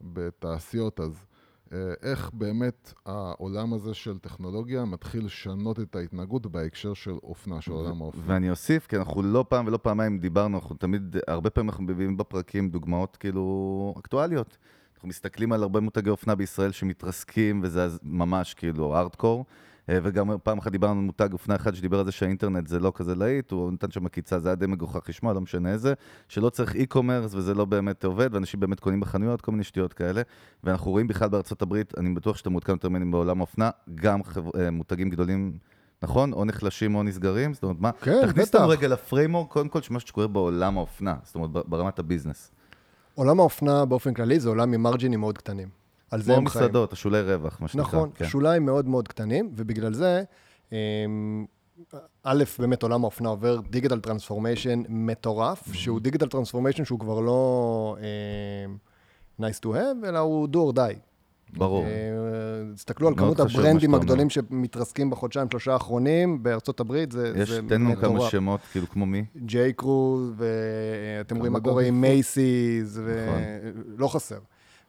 בתעשיות, אז אה, איך באמת העולם הזה של טכנולוגיה מתחיל לשנות את ההתנהגות בהקשר של אופנה, של עולם האופנה. ואני אוסיף, כי אנחנו לא פעם ולא פעמיים דיברנו, אנחנו תמיד, הרבה פעמים אנחנו מביאים בפרקים דוגמאות כאילו אקטואליות. אנחנו מסתכלים על הרבה מותגי אופנה בישראל שמתרסקים, וזה ממש כאילו ארדקור. אה, וגם פעם אחת דיברנו על מותג אופנה אחד שדיבר על זה שהאינטרנט זה לא כזה להיט, הוא נתן שם עקיצה, זה היה די מגוחך לשמוע, לא משנה איזה, שלא צריך e-commerce וזה לא באמת עובד, ואנשים באמת קונים בחנויות, כל מיני שטויות כאלה. ואנחנו רואים בכלל בארצות הברית, אני בטוח שאתה מעודכן יותר ממני בעולם האופנה, גם חב... אה, מותגים גדולים, נכון? או נחלשים או נסגרים, זאת אומרת, מה? כן, תכניס. אותנו רגע לפריימורק, קודם כל, של מה שקורה בעולם האופנה, זאת אומרת, ברמת הביזנס. עולם האופנה באופן כללי זה עולם עם margin-ים מאוד קטנים. על זה כמו הם חיים. מסעדות, השולי רווח, מה שנקרא. נכון, כן. שוליים מאוד מאוד קטנים, ובגלל זה, אמ, א', באמת עולם האופנה עובר digital transformation מטורף, שהוא digital transformation שהוא כבר לא אמ, nice to have, אלא הוא do or die. ברור. אה, תסתכלו על כמות ה brand-ים הגדולים שמתרסקים בחודשיים, שלושה האחרונים בארצות הברית, זה יש, זה תן לנו כמה מטורף. שמות, כאילו, כמו מי? ג'יי קרו, ואתם רואים מה קורה עם. מייסיז, ולא חסר.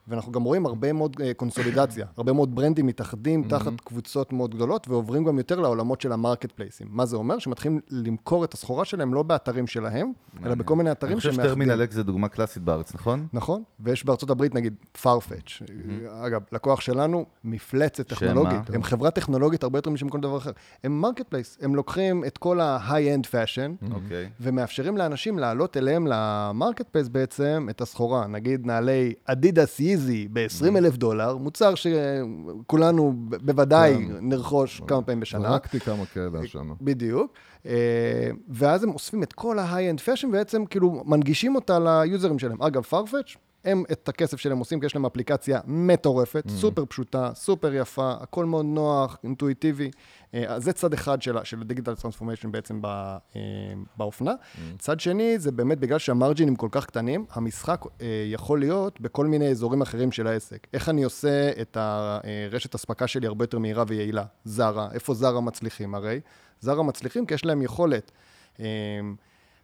ואנחנו גם רואים הרבה מאוד אה, קונסולידציה, הרבה מאוד brand-ים מתאחדים תחת קבוצות מאוד גדולות, ועוברים גם יותר לעולמות של ה marketplace-ים. מה זה אומר? שמתחילים למכור את הסחורה שלהם לא באתרים שלהם, אלא בכל מיני אני אתרים חושב שמאחדים. שטרמינל אקס זה דוגמה קלאסית בארץ, נכון? נכון, ויש בארצות הברית נגיד farfetch. אגב, לקוח שלנו, מפלצת? טכנולוגית. הם חברה טכנולוגית הרבה יותר משם כל דבר אחר. הם marketplace, הם לוקחים את כל ה-high-end fashion, אוקיי. ומאפשרים לאנשים לעלות אליהם ל marketplace בעצם את הסחורה. נגיד נעלי אדידס ייזי ב-20 אלף דולר, מוצר שכולנו בוודאי כן. נרכוש כמה פעמים בשנה. זרקתי כמה כאלה השנה. בדיוק. אה, ואז הם אוספים את כל ה-high-end fashion, ובעצם כאילו מנגישים אותה ל user-ים שלהם. אגב, farfetch, הם את הכסף שלהם עושים, כי יש להם אפליקציה מטורפת, Mm. סופר פשוטה, סופר יפה, הכל מאוד נוח, אינטואיטיבי. אה, אז זה צד אחד של, של ה digital transformation בעצם ב, אה, באופנה. Mm. צד שני, זה באמת בגלל שה margin-ים כל כך קטנים, המשחק אה, יכול להיות בכל מיני אזורים אחרים של העסק. איך אני עושה את הרשת אספקה שלי הרבה יותר מהירה ויעילה? זרה, איפה זרה מצליחים הרי? זרה מצליחים כי יש להם יכולת.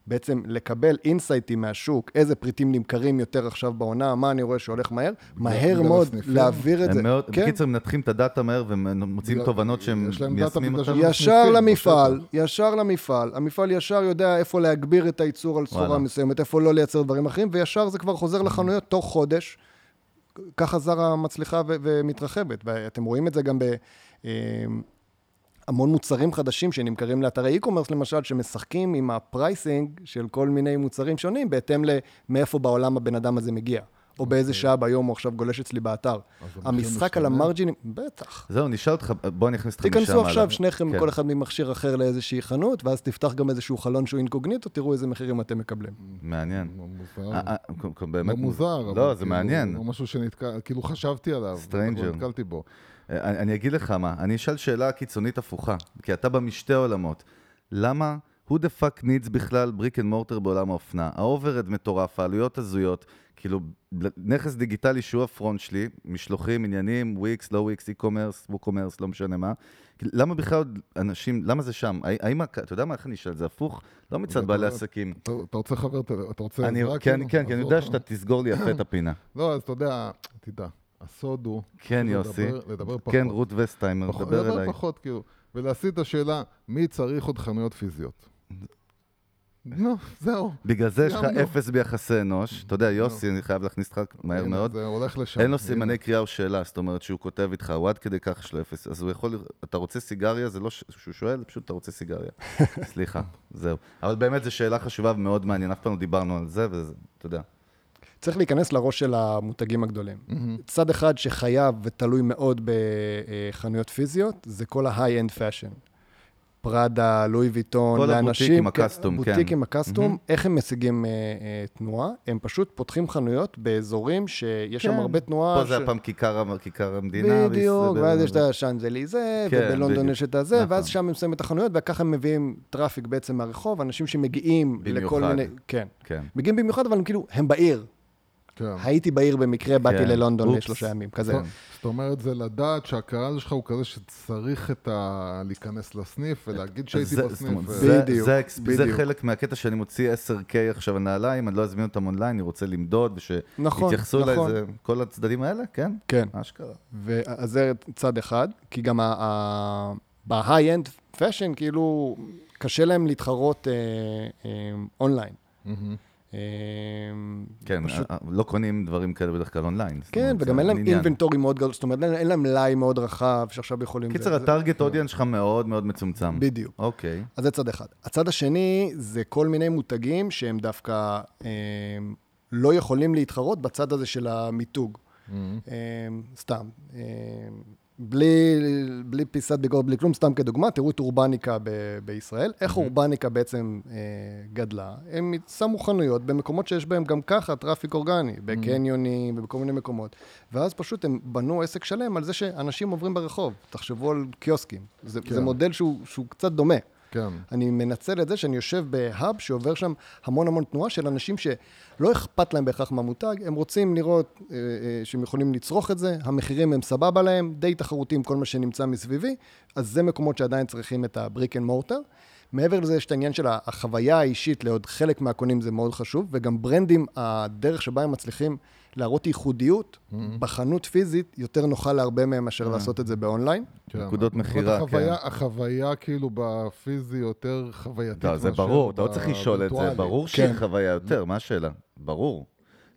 אה, בעצם לקבל אינסייטים מהשוק, איזה פריטים נמכרים יותר עכשיו בעונה, מה אני רואה שהולך מהר, מהר מאוד? להעביר את זה. הם מאוד, כן. בקיצר, מנתחים את הדאטה מהר ומוצאים בגלל- תובנות שהם מיישמים אותן. ישר למפעל. ישר למפעל. המפעל ישר יודע איפה להגביר את הייצור על סחורה וואלה. מסוימת, איפה לא לייצר דברים אחרים, וישר זה כבר חוזר לחנויות תוך חודש. ככה זרה מצליחה ו- ומתרחבת. ואתם רואים את זה גם ב... המון מוצרים חדשים שנמכרים לאתרי e-commerce למשל, שמשחקים עם ה pricing של כל מיני מוצרים שונים, בהתאם למאיפה בעולם הבן אדם הזה מגיע. או באיזה שעה ביום הוא עכשיו גולש אצלי באתר. המשחק על? ה margin-ים, בטח. זהו, נשאל אותך, בוא אני אכניס אותך משם תיכנסו עכשיו. שניכם, כן. כל אחד ממכשיר אחר לאיזושהי חנות, ואז תפתח גם איזשהו חלון שהוא אינקוגניטו, תראו איזה מחירים אתם מקבלים. מעניין. מוזר. אה, אה, באמת לא מוזר. לא, זה כאילו, מעניין. לא משהו שנתקע, כאילו חשבתי עליו. לא נתקלתי בו. אה, אני, אני אגיד לך מה, אני אשאל שאלה קיצונית הפוכה, כי אתה בא משתי עולמות. למה, who the fuck needs בכלל brick and mortar בעולם האופנה? ה overhead מטורף, העלויות הזויות, כאילו, נכס דיגיטלי שהוא ה front שלי, משלוחים, עניינים, וויקס, לא וויקס, e-commerce, WooCommerce, לא משנה מה. למה בכלל עוד אנשים, למה זה שם? האם, אתה יודע מה, איך אני אשאל? זה הפוך? לא מצד בעלי עסקים. אתה רוצה חבר, אתה- רוצה אני? כן, כאילו? כן, כי אני יודע. שאתה תסגור לי יפה את הפינה. לא, אז אתה יודע, תדע, הסוד הוא... כן, לדבר- יוסי. לדבר פחות. כן, רות וסטיימר, פחות- דבר לדבר אליי. פחות, כאילו. ולהסיט את השאלה, מי צריך עוד חנויות פיזיות? נו, זהו. בגלל זה יש לך. אפס ביחסי אנוש. אתה יודע, יוסי, אני חייב להכניס אותך מהר מאוד. זה הולך לשם. אין לו. סימני קריאה או שאלה, זאת אומרת שהוא כותב איתך, הוא עד כדי כך יש לו אפס. אז הוא יכול, אתה רוצה סיגריה? זה לא שהוא שואל, פשוט אתה רוצה סיגריה. סליחה, זהו. אבל באמת זו שאלה חשובה ומאוד מעניינת, אף פעם לא דיברנו על זה, וזה, אתה יודע. צריך להיכנס לראש של המותגים הגדולים. צד אחד שחייב ותלוי מאוד בחנויות פיזיות, זה כל ה-high-end fashion. פראדה, לואי ויטון, כל לאנשים... הבוטיקים, ה custom, כן. בוטיקים, ה custom, איך הם משיגים אה, אה, תנועה? הם פשוט פותחים חנויות באזורים שיש שם כן. הרבה תנועה. פה זה ש- היה פעם כיכר כיכר המדינה. בדיוק, ואז יש את השאנזליזה, כן, ובלונדון. יש את הזה, נכון. ואז שם הם שמים את החנויות, וככה הם מביאים traffic בעצם מהרחוב, אנשים שמגיעים לכל במיוחד. מיני... כן. כן. מגיעים במיוחד, אבל הם כאילו, הם בעיר. כן. הייתי בעיר במקרה, באתי כן. ללונדון אופס. לשלושה ימים, כזה. זאת- זאת אומרת, זה לדעת שהקהל שלך הוא כזה שצריך את ה... להיכנס לסניף ולהגיד שהייתי זה- זאת בסניף. אומרת, ו- זה- בדיוק, זה זה בדיוק. חלק מהקטע שאני מוציא 10K עכשיו נעליים, אני לא אזמין אותם אונליין, אני רוצה למדוד, נכון, ושיתייחסו אליי, נכון. זה כל הצדדים האלה, כן? כן. אשכרה. ואז זה צד אחד, כי גם ב-high-end fashion, כאילו, קשה להם להתחרות אה, אה, אונליין. מהמם. אה, כן, פשוט- אה, לא קונים דברים כאלה בדרך כלל אונליין. כן, וגם אין להם. אינבנטורי מאוד גדול, זאת אומרת, אין- להם מלאי מאוד רחב שעכשיו יכולים... קיצר, הטארגט אודיאנס שלך מאוד מאוד מצומצם. בדיוק. אוקיי. אז זה צד אחד. הצד השני זה כל מיני מותגים שהם דווקא אה, לא יכולים להתחרות בצד הזה של המיתוג. מהמם. אה, סתם. בלי, בלי פיסת ביקורת, בלי כלום, סתם כדוגמה, תראו את אורבניקה ב- בישראל. איך אורבניקה בעצם אה, גדלה? הם שמו חנויות במקומות שיש בהם גם ככה traffic אורגני, בקניונים ובכל מיני מקומות. ואז פשוט הם בנו עסק שלם על זה שאנשים עוברים ברחוב. תחשבו על קיוסקים. זה, כן. זה מודל שהוא, שהוא קצת דומה. כן. אני מנצל את זה שאני יושב ב hub שעובר שם המון המון תנועה של אנשים שלא אכפת להם בהכרח מהמותג, הם רוצים לראות אה, אה, שהם יכולים לצרוך את זה, המחירים הם סבבה להם, די תחרותי עם כל מה שנמצא מסביבי, אז זה מקומות שעדיין צריכים את ה brick and mortar. מעבר לזה יש את העניין של החוויה האישית לעוד חלק מהקונים זה מאוד חשוב, וגם ברנדים, הדרך שבה הם מצליחים להראות ייחודיות בחנות פיזית, יותר נוחה להרבה מהם מאשר לעשות את זה באונליין. כן. נקודות מכירה, כן. החוויה כאילו בפיזי יותר חווייתית לא, זה ברור, אתה לא צריך לשאול את זה. ברור שהיא כן. חוויה יותר, מה השאלה? ברור.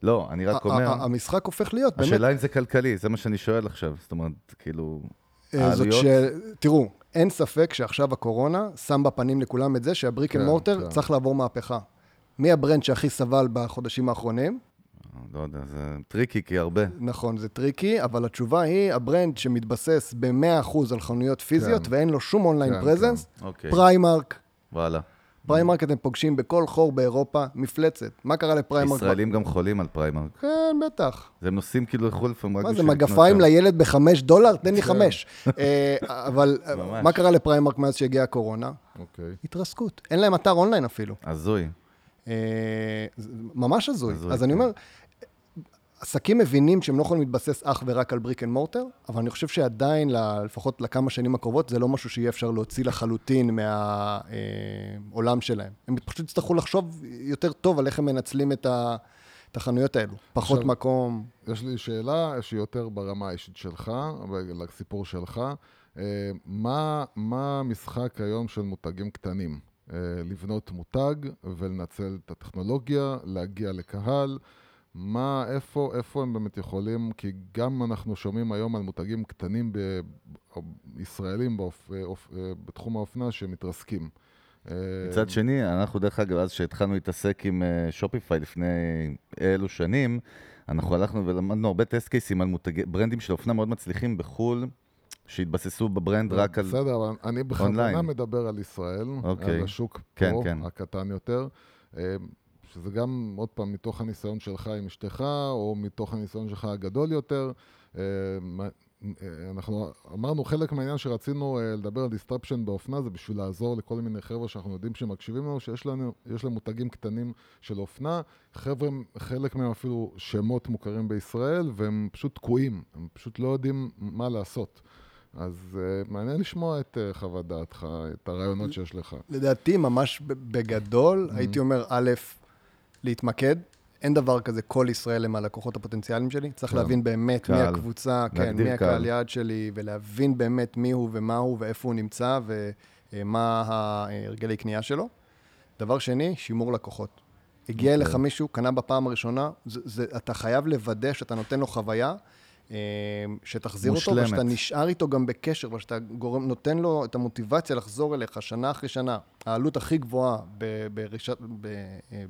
לא, אני רק אומר, המשחק הופך להיות, באמת, השאלה אם זה כלכלי, זה מה שאני שואל עכשיו. זאת אומרת, כאילו, אה, זאת העלויות? ש... תראו, אין ספק שעכשיו הקורונה שם בפנים לכולם את זה שה brick and כן, mortar כן. צריך לעבור מהפכה. מי הברנד שהכי סבל בחודשים האחרונים? לא יודע, זה טריקי, כי הרבה. נכון, זה טריקי, אבל התשובה היא, הברנד שמתבסס ב-100% על חנויות פיזיות כן. ואין לו שום אונליין כן, presence, אוקיי, פריימרק. וואלה. פריימרק אתם פוגשים בכל חור באירופה, מפלצת. מה קרה לפריימרק? ישראלים גם חולים על פריימרק. כן, בטח. הם נוסעים כאילו לחו"ל לפעמים רק מה זה, בשביל מגפיים. לילד בחמש דולר? תן לי חמש. אה, אבל אה. מה קרה לפריימרק מאז שהגיעה הקורונה? אוקיי. התרסקות. אין להם אתר אונליין אפילו. הזוי. אה, ממש הזוי. הזוי, אז אני כן. אומר, עסקים מבינים שהם לא יכולים להתבסס אך ורק על brick and mortar, אבל אני חושב שעדיין, לפחות לכמה שנים הקרובות, זה לא משהו שיהיה אפשר להוציא לחלוטין מהעולם שלהם. הם פשוט יצטרכו לחשוב יותר טוב על איך הם מנצלים את ה- את החנויות האלו. פחות עכשיו-. מקום. יש לי שאלה שהיא יותר ברמה האישית שלך, לסיפור שלך. אה, מה, מה המשחק היום של מותגים קטנים? אה, לבנות מותג ולנצל את הטכנולוגיה, להגיע לקהל. מה, איפה, איפה הם באמת יכולים, כי גם אנחנו שומעים היום על מותגים קטנים ב, ישראלים באופ, אופ, בתחום האופנה שמתרסקים. אה, מצד שני, אנחנו דרך אגב, אז שהתחלנו להתעסק עם אה, Shopify לפני אלו שנים, אנחנו הלכנו ולמדנו הרבה טסט קייסים על מותגי, ברנדים של אופנה מאוד מצליחים בחו"ל, שהתבססו בברנד רק על... בסדר, אבל אני בכוונה אונליין. מדבר על ישראל, אוקיי. על השוק כן, פה, כן. הקטן יותר. שזה גם, עוד פעם, מתוך הניסיון שלך עם אשתך, או מתוך הניסיון שלך הגדול יותר. אה, אה, אנחנו אמרנו, חלק מהעניין שרצינו אה, לדבר על disruption באופנה, זה בשביל לעזור לכל מיני חבר'ה שאנחנו יודעים שמקשיבים לנו, שיש לנו, יש להם מותגים קטנים של אופנה. חבר'ה, חלק מהם אפילו שמות מוכרים בישראל, והם פשוט תקועים, הם פשוט לא יודעים מה לעשות. אז uh, מעניין לשמוע את uh, חוות דעתך, את הרעיונות שיש לך. לדעתי, ממש בגדול, הייתי אומר, א', להתמקד. אין דבר כזה, כל ישראל הם הלקוחות הפוטנציאליים שלי. צריך כן. להבין באמת קהל. מי הקבוצה, כן, מי הקהל קהל. יעד שלי, ולהבין באמת מי הוא ומה הוא ואיפה הוא נמצא ומה ההרגלי קנייה שלו. דבר שני, שימור לקוחות. הגיע אוקיי. אליך מישהו, קנה בפעם הראשונה, זה, זה, אתה חייב לוודא שאתה נותן לו חוויה, אה, שתחזיר אותו, מושלמת. ושאתה נשאר איתו גם בקשר, ושאתה גורם, נותן לו את המוטיבציה לחזור אליך שנה אחרי שנה. העלות הכי גבוהה ב- ברשת... ב- אה,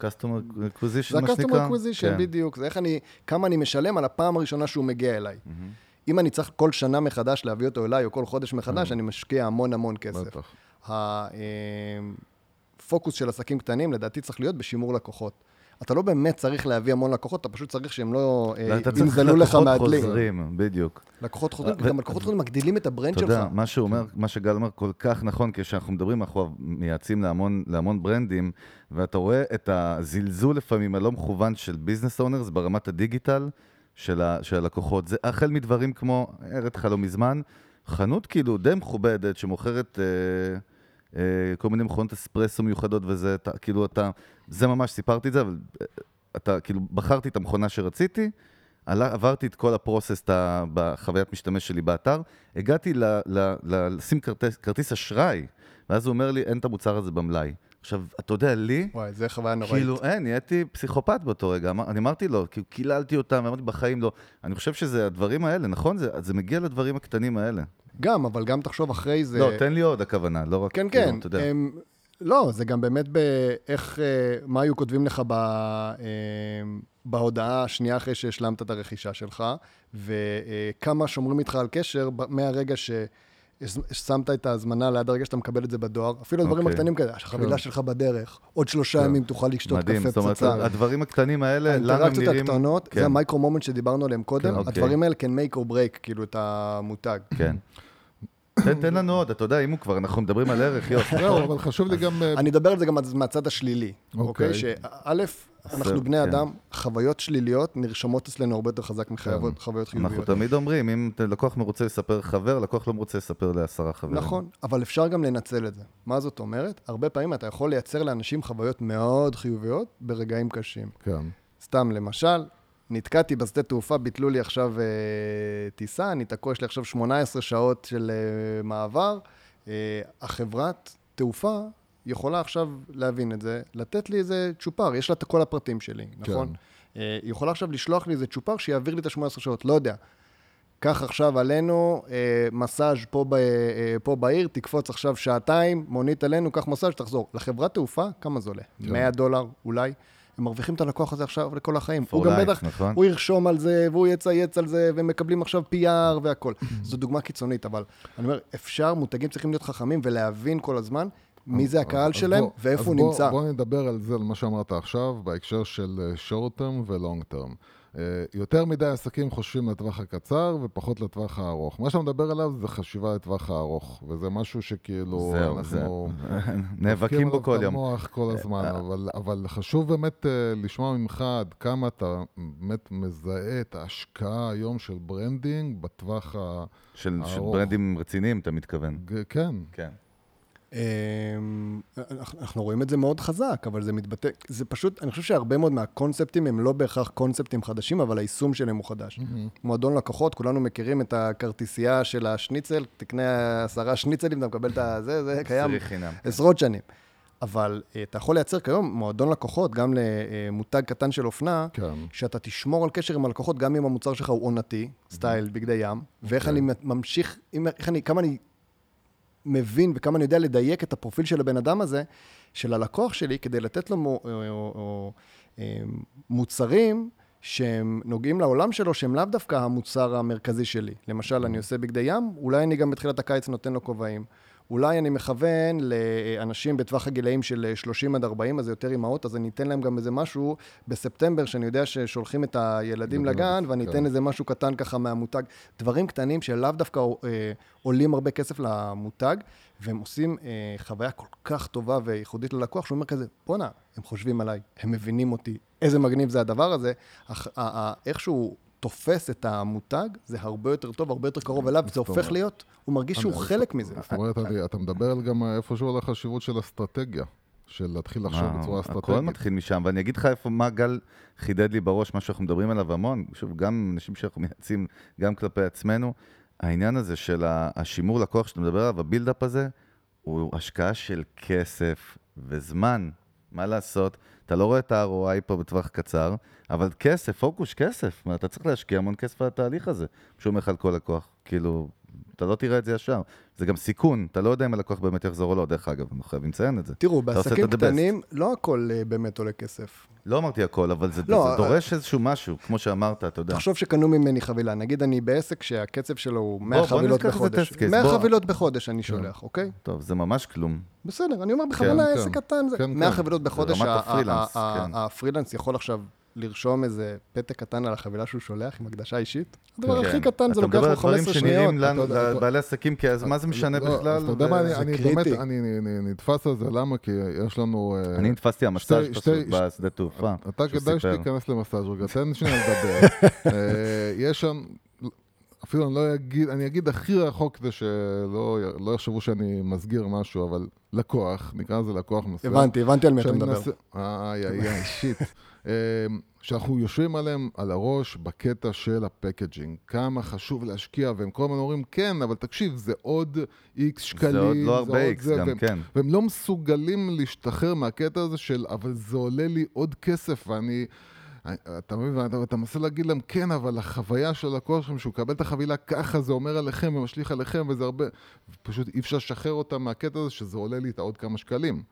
customer acquisition, זה מה שנקרא? acquisition, כן. בדיוק. זה איך אני, כמה אני משלם על הפעם הראשונה שהוא מגיע אליי. מהמם. אם אני צריך כל שנה מחדש להביא אותו אליי, או כל חודש מחדש, אני משקיע המון המון כסף. בטח. הפוקוס של עסקים קטנים, לדעתי, צריך להיות בשימור לקוחות. אתה לא באמת צריך להביא המון לקוחות, אתה פשוט צריך שהם לא אה, אתה צריך ינזלו לך לקוחות מהדלי. חוזרים, בדיוק. לקוחות חוזרים, ו- גם לקוחות חוזרים מגדילים את הברנד אתה שלך. יודע, מה שהוא אומר, מה שגל אומר כל כך נכון, כשאנחנו מדברים, אנחנו מייעצים להמון, ברנדים, ואתה רואה את הזלזול לפעמים הלא מכוון של business owners ברמת הדיגיטל של, הלקוחות. זה החל מדברים כמו, הראיתי לך לא מזמן, חנות כאילו די מכובדת שמוכרת אה, אה, כל מיני מכונות אספרסו מיוחדות וזה, אתה, כאילו אתה, זה ממש, סיפרתי את זה, אבל אה, אתה, כאילו, בחרתי את המכונה שרציתי, עלה, עברתי את כל הפרוסס בחוויית משתמש שלי באתר, הגעתי ל- ל- ל- לשים כרטיס, כרטיס אשראי, ואז הוא אומר לי, אין את המוצר הזה במלאי. עכשיו, אתה יודע, לי, וואי, זה חוויה נוראית. כאילו, אין, נהייתי פסיכופת באותו רגע. אמר, אני אמרתי לו, כאילו, קיללתי אותם, אמרתי, בחיים לא. אני חושב שזה הדברים האלה, נכון? זה, זה מגיע לדברים הקטנים האלה. גם, אבל גם תחשוב אחרי זה... לא, תן לי עוד הכוונה, לא רק... כן, כאילו, כן. אתה יודע. הם, לא, זה גם באמת באיך, אה, מה היו כותבים לך ב, אה, בהודעה השנייה אחרי שהשלמת את הרכישה שלך, וכמה שומרים איתך על קשר מהרגע ש... שמת את ההזמנה ליד הרגע שאתה מקבל את זה בדואר, אפילו הדברים אוקיי. הקטנים כאלה, החבילה כן. שלך בדרך, עוד שלושה כן. ימים תוכל לשתות מדהים, קפה זאת אומרת, פצצה. הדברים הקטנים האלה, לנו האינטראקציות נראים... הקטנות, כן, זה המייקרו מומנט שדיברנו עליהם קודם, כן, אוקיי. הדברים האלה can make or break, כאילו, את המותג. כן. תן, תן לנו עוד, אתה יודע, אם הוא כבר, אנחנו מדברים על ערך, יופי. זהו, אבל חשוב לי גם... אה, אני אדבר על זה גם מהצד השלילי, אוקיי? אוקיי. שא', אנחנו בני כן. אדם, חוויות שליליות נרשמות אצלנו הרבה יותר חזק מחוויות חוויות אנחנו חיוביות. תמיד אומרים, אם לקוח מרוצה לספר חבר, לקוח לא מרוצה לספר לעשרה חברים. נכון, אבל אפשר גם לנצל את זה. מה זאת אומרת? הרבה פעמים אתה יכול לייצר לאנשים חוויות מאוד חיוביות ברגעים קשים. כן. סתם, למשל, נתקעתי בשדה תעופה, ביטלו לי עכשיו אה, טיסה, אני תקוע, יש לי עכשיו 18 שעות של אה, מעבר. אה, החברת תעופה יכולה עכשיו להבין את זה, לתת לי איזה צ'ופר, יש לה את כל הפרטים שלי, נכון? אה, היא יכולה עכשיו לשלוח לי איזה צ'ופר שיעביר לי את ה-18 שעות, לא יודע. קח עכשיו עלינו אה, מסאז' פה, ב, אה, פה בעיר, תקפוץ עכשיו שעתיים, מונית עלינו, קח מסאז', תחזור. לחברת תעופה, כמה זה עולה? 100 דולר אולי? הם מרוויחים את הלקוח הזה עכשיו לכל החיים. הוא גם בטח, נכון? הוא ירשום על זה, והוא יצייץ על זה, והם מקבלים עכשיו PR והכל. זו דוגמה קיצונית, אבל אני אומר, אפשר, מותגים צריכים להיות חכמים ולהבין כל הזמן מי זה הקהל אז שלהם ואיפה אז הוא נמצא. בוא נדבר על זה, על מה שאמרת עכשיו, בהקשר של אה, short term ו-long term. אה, יותר מדי עסקים חושבים לטווח הקצר ופחות לטווח הארוך. מה שאתה מדבר עליו זה חשיבה לטווח הארוך, וזה משהו שכאילו זהו, זה... אנחנו... נאבקים בו כל יום. המוח כל הזמן, אבל, אבל חשוב באמת אה, לשמוע ממך עד כמה אתה באמת מזהה את ההשקעה היום של branding בטווח ה... של של הארוך. ברנדים רציניים, אתה מתכוון. כן, כן. אמ, אנחנו- רואים את זה מאוד חזק, אבל זה מתבטא, זה פשוט, אני חושב שהרבה מאוד מהקונספטים הם לא בהכרח קונספטים חדשים, אבל היישום שלהם הוא חדש. מועדון לקוחות, כולנו מכירים את הכרטיסייה של השניצל, תקנה עשרה שניצלים, אתה מקבל את הזה, זה קיים חינם. עשרות שנים. אבל אה, אתה יכול לייצר כיום מועדון לקוחות, גם למותג קטן של אופנה, כן. שאתה תשמור על קשר עם הלקוחות, גם אם המוצר שלך הוא עונתי, סטייל בגדי ים, ואיך אני ממשיך, אם- איך אני, כמה אני מבין וכמה אני יודע לדייק את הפרופיל של הבן אדם הזה, של הלקוח שלי, כדי לתת לו מו, או, או, או, אה, מוצרים שהם נוגעים לעולם שלו, שהם לאו דווקא המוצר המרכזי שלי. למשל, אני עושה בגדי ים, אולי אני גם בתחילת הקיץ נותן לו כובעים. אולי אני מכוון לאנשים בטווח הגילאים של 30 עד 40, אז זה יותר אימהות, אז אני אתן להם גם איזה משהו בספטמבר, שאני יודע ששולחים את הילדים לגן, ואני כן. אתן איזה משהו קטן ככה מהמותג. דברים קטנים שלאו דווקא אה, עולים הרבה כסף למותג, והם עושים אה, חוויה כל כך טובה וייחודית ללקוח, שהוא אומר כזה, בואנה, הם חושבים עליי, הם מבינים אותי, איזה מגניב זה הדבר הזה. אך, ה- ה- איכשהו תופס את המותג, זה הרבה יותר טוב, הרבה יותר קרוב אליו, זה הופך להיות, הוא מרגיש שהוא חלק מזה. זאת אומרת, אתה מדבר על גם איפשהו על החשיבות של אסטרטגיה, של להתחיל לחשוב בצורה הכל אסטרטגית. מתחיל משם, ואני אגיד לך איפה, מה גל חידד לי בראש, מה שאנחנו מדברים עליו המון, שוב, גם אנשים שאנחנו מייעצים, גם כלפי עצמנו, העניין הזה של השימור לקוח שאתה מדבר עליו, הבילדאפ הזה, הוא השקעה של כסף וזמן. מה לעשות? אתה לא רואה את ה-ROI פה בטווח קצר, אבל כסף, פוקוס, כסף. אתה צריך להשקיע המון כסף על התהליך הזה, שהוא אומר לך על כל לקוח. כאילו, אתה לא תראה את זה ישר. זה גם סיכון, אתה לא יודע אם הלקוח באמת יחזור או לא, דרך אגב, אנחנו חייבים לציין את זה. תראו, בעסקים. קטנים לא הכל אה, באמת עולה כסף. לא אמרתי הכל, אבל זה, לא, זה דורש איזשהו משהו, כמו שאמרת, אתה יודע. תחשוב שקנו ממני חבילה, נגיד אני בעסק שהקצב שלו הוא 100 בוא חבילות זה בחודש. case, 100 בוא. חבילות בחודש אני שולח, אוקיי? טוב, זה ממש כלום. בסדר, אני אומר בכוונה כן, עסק כן. קטן, זה כן, 100 כן. חבילות בחודש, כן. הפרילנס יכול עכשיו לרשום איזה פתק קטן על החבילה שהוא שולח עם הקדשה אישית. הדבר הכי כן. קטן זה לוקח אתה לו מדבר 15 על דברים שניות. שנראים לנו, אתה יודע, אתה- לבעלי עסקים, כי אז מה זה משנה לא, בכלל? אתה יודע מה, אני- זה אני קריטי. באמת, אני נתפס על זה, למה? כי יש לנו... אה, אני נתפסתי המסאז' שתי- פשוט בשדה תעופה. אתה כדאי. שתיכנס למסאז' רגע, תן שנייה לדבר. אה, יש שם, אפילו אני לא אגיד, אני אגיד הכי רחוק כדי שלא לא יחשבו שאני מסגיר משהו, אבל לקוח, נקרא לזה לקוח מסוים. הבנתי, הבנתי על מי אתה מדבר. איי, איי, איי, shit. אה, שאנחנו יושבים עליהם על הראש בקטע של ה packaging. כמה חשוב להשקיע, והם כל הזמן אומרים, כן, אבל תקשיב, זה עוד איקס שקלים. זה עוד לא הרבה איקס זה", גם, והם- כן. והם לא מסוגלים להשתחרר מהקטע הזה של, אבל זה עולה לי עוד כסף, ואני... אתה מבין, ואתה, אתה מנסה להגיד להם, כן, אבל החוויה של הלקוח שלכם, שהוא מקבל את החבילה ככה, זה אומר עליכם ומשליך עליכם, וזה הרבה... פשוט אי אפשר לשחרר אותם מהקטע הזה, שזה עולה לי את העוד כמה שקלים.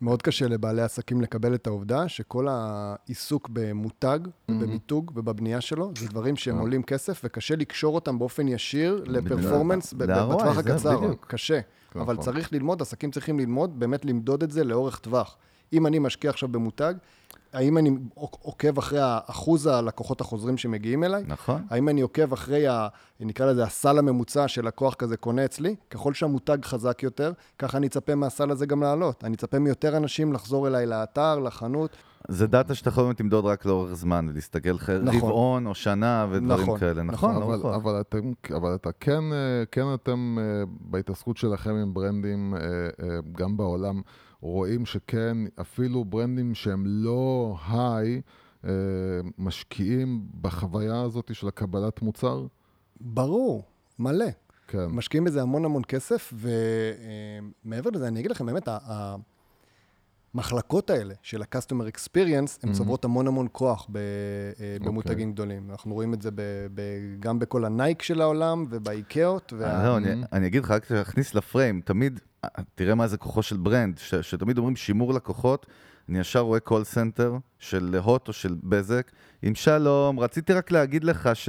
מאוד קשה לבעלי עסקים לקבל את העובדה שכל העיסוק במותג, במיתוג ובבנייה שלו, זה דברים שהם אה. עולים כסף, וקשה לקשור אותם באופן ישיר לפרפורמנס בטווח הקצר. בדיוק. קשה. אבל נכון. צריך ללמוד, עסקים צריכים ללמוד, באמת למדוד את זה לאורך טווח. אם אני משקיע עכשיו במותג, האם אני עוקב אחרי אחוז הלקוחות החוזרים שמגיעים אליי? נכון. האם אני עוקב אחרי, ה, נקרא לזה, הסל הממוצע של לקוח כזה קונה אצלי? ככל שהמותג חזק יותר, ככה אני אצפה מהסל הזה גם לעלות. אני אצפה מיותר אנשים לחזור אליי לאתר, לחנות. זה דאטה שאתה יכול למדוד רק לאורך זמן, ולהסתכל אחרי נכון. רבעון או שנה ודברים נכון, כאלה. נכון, נכון, לא אבל, נכון. אבל, אתם, אבל אתה כן, אה, כן אתם אה, בהתעסקות שלכם עם ברנדים, אה, גם בעולם, רואים שכן, אפילו ברנדים שהם לא היי, אה, משקיעים בחוויה הזאת של הקבלת מוצר? ברור, מלא. כן. משקיעים בזה המון המון כסף, ומעבר לזה, אני אגיד לכם, באמת, המחלקות האלה של ה-customer experience, הן Mhm. צוברות המון המון כוח ב- אה, אוקיי. במותגים גדולים. אנחנו רואים את זה ב- ב- גם בכל הנייקי של העולם ובאיקאות. וה- אה, לא, אני- אני אגיד לך, רק להכניס לפריים, תמיד, אה, תראה מה זה כוחו של ברנד, ש- שתמיד אומרים שימור לקוחות, אני ישר רואה call center של הוט או של בזק, עם שלום, רציתי רק להגיד לך ש...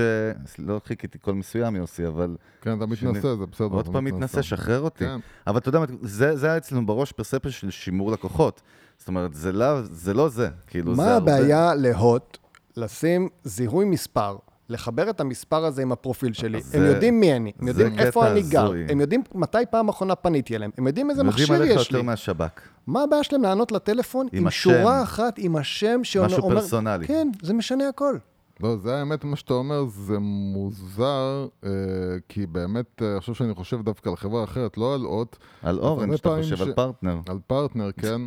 לא חיכיתי קול מסוים, יוסי, אבל כן, אתה מתנשא, זה בסדר. עוד פעם מתנשא, שחרר אותי. כן. אבל אתה יודע, זה, זה היה אצלנו בראש פרספל של שימור לקוחות. זאת אומרת, זה לא זה. לא זה. כאילו, זה מה הרבה- הבעיה להוט לשים זיהוי מספר, לחבר את המספר הזה עם הפרופיל שלי? אז הם זה- יודעים מי אני, הם זה יודעים איפה קטע אני גר, הזוי. הם יודעים מתי פעם אחרונה פניתי אליהם, הם יודעים איזה הם מכשיר יודעים עליך יש לי. יותר מהשב"כ. מה הבעיה שלהם לענות לטלפון עם עם השם. שורה אחת, עם השם שאומר... משהו פרסונלי. כן, זה משנה הכל. לא, זה האמת, מה שאתה אומר, זה מוזר, אה, כי באמת, אה, עכשיו שאני חושב דווקא על חברה אחרת, לא על הוט, על אורנג', שאתה חושב ש- על פרטנר. על פרטנר, כן,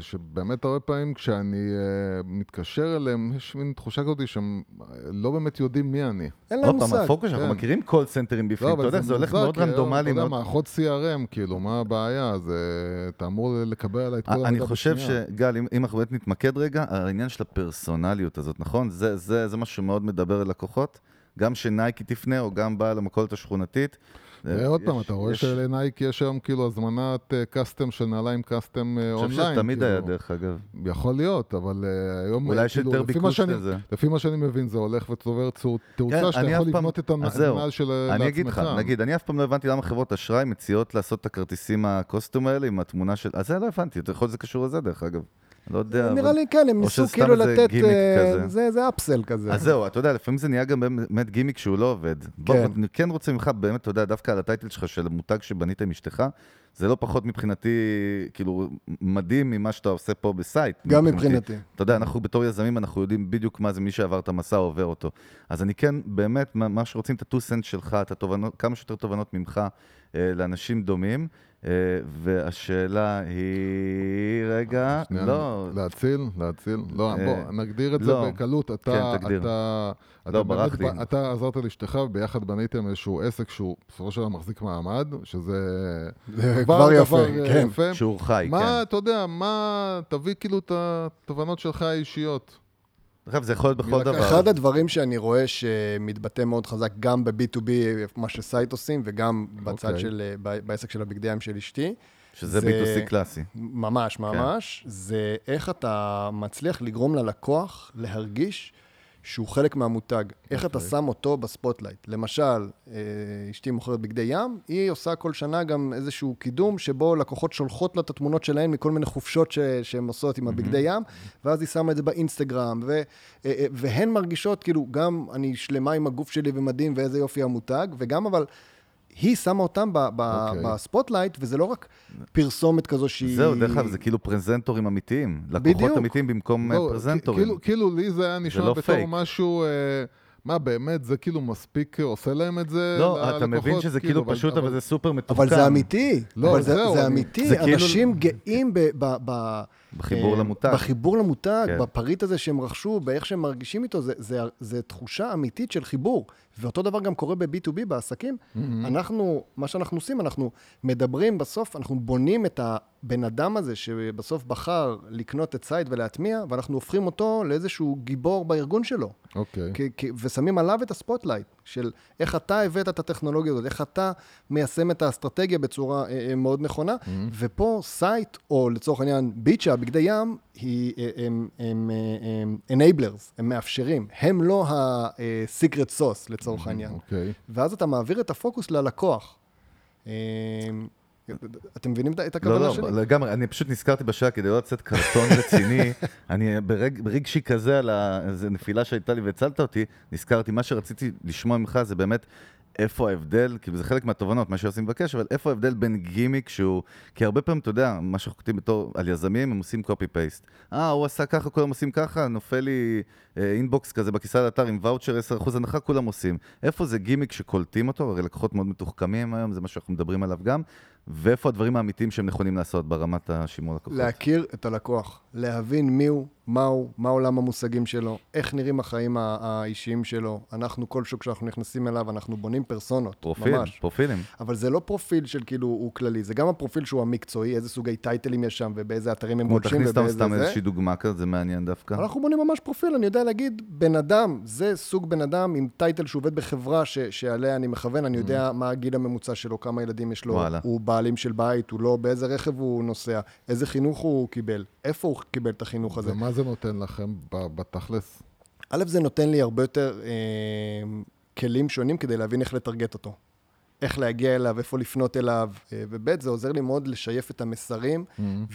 שבאמת הרבה פעמים כשאני אה, מתקשר אליהם, יש מין תחושה כזאת שהם אה, לא באמת יודעים מי אני. אין להם עוד פעם, מושג. הפוקוס, אנחנו כן. מכירים קול סנטרים בפנים, אתה יודע, זה הולך מאוד רנדומלי. אתה יודע, מערכות CRM, כאילו, מה הבעיה? זה, אתה אמור לקבל עליי את כל המידע אני חושב בשנייה. שגל, אם, אנחנו באמת נתמקד רגע, העניין של הפרסונליות הזאת, נכון? זה, זה, זה משהו שמאוד מדבר אל לקוחות. גם שנייקי תפנה, או גם בעל המכולת השכונתית. ועוד יש- פעם, אתה רואה שלנייקי יש היום כאילו הזמנת custom של נעליים custom אני אונליין. חושב שזה תמיד כאילו. היה, דרך אגב. יכול להיות, אבל אה, היום, אולי יש כאילו, יותר ביקוש לזה. לפי מה שאני מבין, זה הולך וצובר כן, תאוצה שאתה אני יכול לבנות את. הנעל של לעצמך. אני אגיד לך, נגיד, אני אף פעם לא הבנתי למה חברות אשראי מציעות לעשות את הכרטיסים ה custom האלה עם התמונה של... אז זה לא הבנתי, יכול להיות שזה קשור לזה, דרך אגב. לא יודע. נראה אבל- לי כן, הם ניסו כאילו לתת... אה, כזה. זה זה upsell כזה. אז זהו, אתה יודע, לפעמים זה נהיה גם באמת גימיק שהוא לא עובד. בוא, כן. אני כן רוצה ממך, באמת, אתה יודע, דווקא על ה title שלך של מותג שבנית עם אשתך, זה לא פחות מבחינתי, כאילו, מדהים ממה שאתה עושה פה ב Syte. גם מבחינתי. אתה יודע, אנחנו בתור יזמים, אנחנו יודעים בדיוק מה זה מי שעבר את המסע עובר אותו. אז אני כן, באמת, מה- שרוצים, את ה-2 סנט שלך, את התובנות, כמה שיותר תובנות ממך אה, לאנשים דומים. אה, והשאלה היא, רגע, שנייה, לא, להציל, להציל. לא, אה, בוא, נגדיר את לא. זה בקלות. אתה, כן, תגדיר. אתה, אתה ברח באמת, לי. אתה עזרת לאשתך, וביחד בניתם איזשהו עסק שהוא בסופו של דבר מחזיק מעמד, שזה זה כבר יפה, אה, כן. יפה. שיעור חי, מה, כן. אתה יודע, מה, תביא כאילו את התובנות שלך האישיות. אגב, זה יכול להיות בכל דבר. אחד הדברים שאני רואה שמתבטא מאוד חזק גם ב-B2B, מה ש Syte עושים, וגם בצד אוקיי. של, אה, בעסק של הבגדי ים של אשתי, שזה זה- B2C קלאסי. ממש, ממש, זה איך אתה מצליח לגרום ללקוח להרגיש שהוא חלק מהמותג. איך אתה אוקיי. שם אותו ב spotlight. למשל, אה, אשתי מוכרת בגדי ים, היא עושה כל שנה גם איזשהו קידום שבו לקוחות שולחות לה את התמונות שלהן מכל מיני חופשות ש- שהן עושות עם הבגדי ים, ואז היא שמה את זה באינסטגרם, ו- אה, אה, והן מרגישות כאילו, גם אני שלמה עם הגוף שלי ומדהים ואיזה יופי המותג, וגם אבל... היא שמה אותם ב- ב- אוקיי. ב spotlight, וזה לא רק פרסומת כזו שהיא... זהו, דרך אגב, זה כאילו פרזנטורים אמיתיים. בדיוק. לקוחות אמיתיים במקום אה, לא, פרזנטורים. כאילו, כאילו לי זה היה נשמע לא בתור פייק. משהו, אה, מה באמת, זה כאילו מספיק עושה להם את זה לא, אתה מבין ללקוחות? שזה כאילו פשוט, אבל זה סופר מתוחכם. אבל זה אמיתי. לא, אבל זה, זהו, זה אני- אמיתי. זה כאילו- אנשים גאים ב, ב, ב, בחיבור אה, למותג. בחיבור למותג, כן. בפריט הזה שהם רכשו, באיך שהם מרגישים איתו, זה, זה, זה תחושה אמיתית של חיבור. ואותו דבר גם קורה ב-B2B, בעסקים. אנחנו, מה שאנחנו עושים, אנחנו מדברים בסוף, אנחנו בונים את הבן אדם הזה שבסוף בחר לקנות את Syte ולהטמיע, ואנחנו הופכים אותו לאיזשהו גיבור בארגון שלו. אוקיי. כ- ושמים עליו את ה spotlight של איך אתה הבאת את הטכנולוגיה הזאת, איך אתה מיישם את האסטרטגיה בצורה אה, אה, מאוד נכונה. ופה Syte, או לצורך העניין ביצ'ה, בגדי ים, היא, אה, הם, הם, אה, הם enablers, הם מאפשרים. הם לא ה-secret sauce לצורך העניין. אוקיי. ואז אתה מעביר את הפוקוס ללקוח. אתם מבינים את- הכוונה לא, שלי? לא, לגמרי, אני פשוט נזכרתי בשעה כדי לא לצאת קרטון רציני. אני ברג, ברגשי כזה על איזה נפילה שהייתה לי והצלת אותי, נזכרתי, מה שרציתי לשמוע ממך זה באמת איפה ההבדל, כאילו זה חלק מהתובנות, מה שיוסי מבקש, אבל איפה ההבדל בין גימיק שהוא, כי הרבה פעמים, אתה יודע, מה שאנחנו כותבים בתור, על יזמים, הם עושים copy paste. אה, הוא עשה ככה, כולם עושים ככה, נופל לי אה, inbox כזה בכניסה לאתר עם ואוצ'ר 10% הנחה, כולם עושים. איפה זה גימיק שקולטים אותו, הרי לקוחות מאוד מתוחכמים היום, זה מה שאנחנו מדברים עליו גם, ואיפה הדברים האמיתיים שהם נכונים לעשות ברמת השימור לקוחות. להכיר את הלקוח, להבין מי הוא, מה הוא, מה עולם המושגים שלו, איך נראים החיים האישיים שלו. אנחנו, כל שוק שאנחנו נכנסים אליו, אנחנו בונים פרסונות, פרופיל, ממש. פרופילים. אבל זה לא פרופיל של כאילו הוא כללי, זה גם הפרופיל שהוא המקצועי, איזה סוגי טייטלים יש שם ובאיזה אתרים הם גולשים תכניס סתם ובאיזה סתם זה. איזושהי דוגמה כזאת, זה מעניין דווקא. אנחנו בונים ממש פרופיל, אני יודע להגיד, בן אדם, זה סוג בן אדם עם טייטל שהוא עובד בחברה ש, שעליה אני מכוון, אני יודע מה הגיל הממוצע שלו, כמה ילדים יש לו, Mm. וואלה. הוא בעלים של בית, הוא לא, באיזה רכב הוא נוסע, איזה חינוך הוא קיבל, איפה הוא קיבל את החינוך הזה. זה נותן לכם בתכלס? א', זה נותן לי הרבה יותר אה, כלים שונים כדי להבין איך לטרגט אותו. איך להגיע אליו, איפה לפנות אליו, אה, וב', זה עוזר לי מאוד לשייף את המסרים,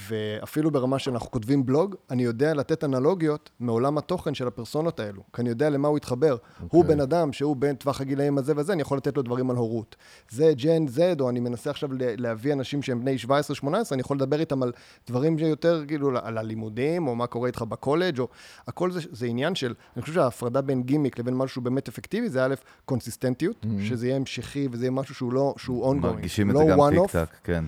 ואפילו ברמה שאנחנו כותבים בלוג, אני יודע לתת אנלוגיות מעולם התוכן של הפרסונות האלו, כי אני יודע למה הוא התחבר. הוא בן אדם שהוא בין טווח הגילאים הזה וזה, אני יכול לתת לו דברים על הורות. זה ג'ן זד, או אני מנסה עכשיו להביא אנשים שהם בני 17-18, אני יכול לדבר איתם על דברים שיותר, כאילו, על הלימודים, או מה קורה איתך בקולג', או... הכל זה, זה עניין של, אני חושב שההפרדה בין גימיק לבין משהו באמת אפקטיבי, זה א', קונסיסטנטיות, שזה יהיה המשכי וזה יהיה משהו שהוא לא, שהוא ongoing. מרגישים את לא זה גם one טיק off, טק, כן.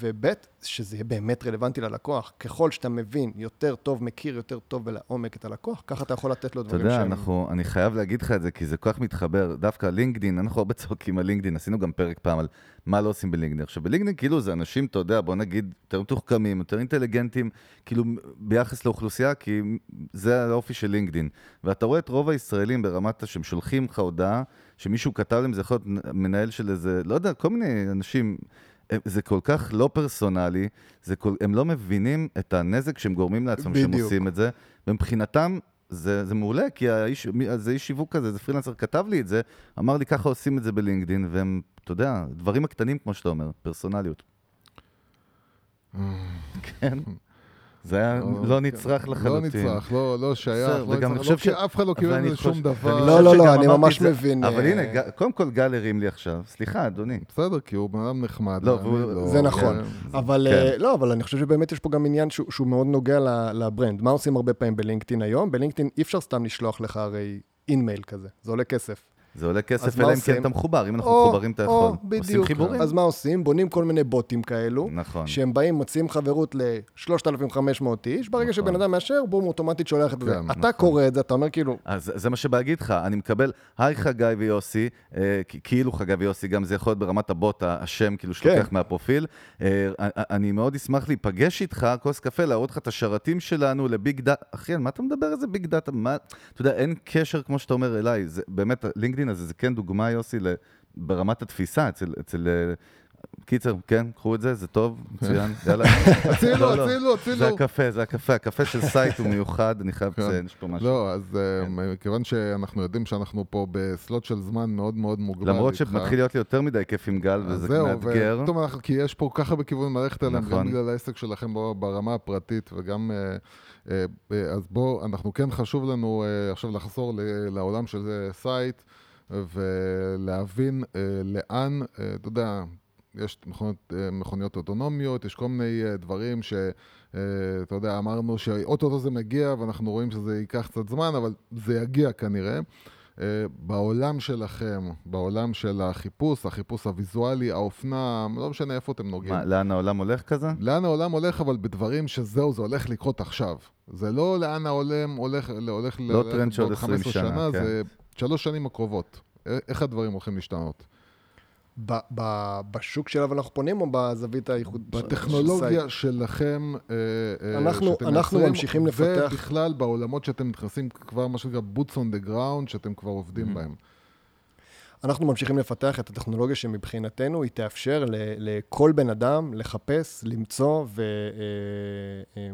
וב', שזה יהיה באמת רלוונטי ללקוח. ככל שאתה מבין יותר טוב, מכיר יותר טוב ולעומק את הלקוח, ככה אתה יכול לתת לו אתה דברים יודע, שהם... אנחנו, אני חייב להגיד לך את זה, כי זה כל כך מתחבר. דווקא לינקדין, אנחנו הרבה צוחקים על לינקדין, עשינו גם פרק פעם על מה לא עושים בלינקדין. עכשיו, בלינקדין כאילו זה אנשים, אתה יודע, בוא נגיד, יותר מתוחכמים, יותר אינטליגנטים, כאילו ביחס לאוכלוסייה, כי זה האופי של לינקדין. ואתה רואה את רוב הישראלים ברמת שהם שולחים לך הודעה, שמישהו כתב להם, זה יכול להיות מנהל של איזה, לא יודע, כל מיני אנשים. הם- זה כל כך לא פרסונלי, זה כל, הם לא מבינים את הנזק שהם גורמים לעצמם בדיוק. עושים את זה, ומבחינתם זה, זה מעולה, כי האיש, זה איש שיווק כזה, זה פרילנסר כתב לי את זה, אמר לי ככה עושים את זה בלינקדין, והם, אתה יודע, דברים הקטנים כמו שאתה אומר, פרסונליות. כן, זה היה לא נצרך לא לחלוטין. נצרך, לא לא שייך, בסדר, לא נצרך, אני לא אף אחד לא קיבל מזה שום דבר. לא, לא, לא, אני ממש מבין, אבל אה, הנה, קודם כל גל הרים לי עכשיו, סליחה, אדוני. בסדר, כי הוא בן אדם נחמד. לא, זה נכון. כן. אבל כן. אה, לא, אבל אני חושב שבאמת יש פה גם עניין שהוא, מאוד נוגע ל- לברנד. מה עושים הרבה פעמים בלינקדאין היום? בלינקדאין אי אפשר סתם לשלוח לך הרי אינמייל כזה, זה עולה כסף. זה עולה כסף, אלא אם כן עושים? אתה מחובר. אם אנחנו או- מחוברים, אתה או, יכול. עושים בדיוק. חיבורים. אז מה עושים? בונים כל מיני בוטים כאלו, נכון. שהם באים, מציעים חברות ל-3,500 איש, ברגע נכון. שבן אדם מאשר, בום, אוטומטית שולח את זה. כן, אתה נכון. קורא את זה, אתה אומר כאילו, אז זה מה שבא להגיד לך, אני מקבל, היי חגי ויוסי, אה, כאילו חגי ויוסי, גם זה יכול להיות ברמת הבוט, השם כאילו שלוקח כן. מהפרופיל. אה, אני מאוד אשמח להיפגש איתך, כוס קפה, להראות לך את השרתים שלנו ל big data. אחי, על מה אתה מדבר איזה big data? מה, אתה יודע, אין קשר, כמו שאתה אומר, אליי. זה באמת, לינקדאין הזה זה כן דוגמה, יוסי, ברמת התפיסה אצל... אצל אה, קיצר, כן, קחו את זה, זה טוב, מצוין, יאללה. הצילו, לא, לא. הצילו, זה הצילו. הקפה, זה הקפה. הקפה של Syte הוא מיוחד, אני חייב כן. לציין, יש פה משהו. לא, אז אה, מכיוון שאנחנו יודעים שאנחנו פה ב slot של זמן מאוד מאוד מוגבל למרות שמתחיל להיות לי יותר מדי כיף עם גל, אז וזה זהו, מאתגר. אנחנו, כי יש פה ככה בכיוון ללכת אליהם, נכון. גם בגלל העסק שלכם ברמה הפרטית, וגם, אה, אז בואו, אנחנו כן חשוב לנו עכשיו לחזור לעולם של Syte, ולהבין אה, לאן, אה, אתה יודע, יש מכוניות, אה, מכוניות אוטונומיות, יש כל מיני דברים ש... אה, אתה יודע, אמרנו שאו-טו-טו זה מגיע, ואנחנו רואים שזה ייקח קצת זמן, אבל זה יגיע כנראה. אה, בעולם שלכם, בעולם של החיפוש, החיפוש הוויזואלי, האופנה, לא משנה איפה אתם נוגעים. מה, לאן העולם הולך כזה? לאן העולם הולך, אבל בדברים שזהו, זה הולך לקרות עכשיו. זה לא לאן העולם הולך, הולך לא ללכת טרנד של עוד בעוד 20 15 שנה, כן. זה שלוש שנים הקרובות. א- איך הדברים הולכים להשתנות? ב- ב- בשוק שאליו אנחנו פונים, או בזווית הייחוד? בטכנולוגיה שלכם, אה, אה, אנחנו- שאתם אנחנו ממשיכים לפתח- ובכלל בעולמות שאתם נכנסים כבר, מה שנקרא boots on the ground, שאתם כבר עובדים Mm-hmm. בהם. אנחנו ממשיכים לפתח את הטכנולוגיה שמבחינתנו היא תאפשר לכל בן אדם לחפש, למצוא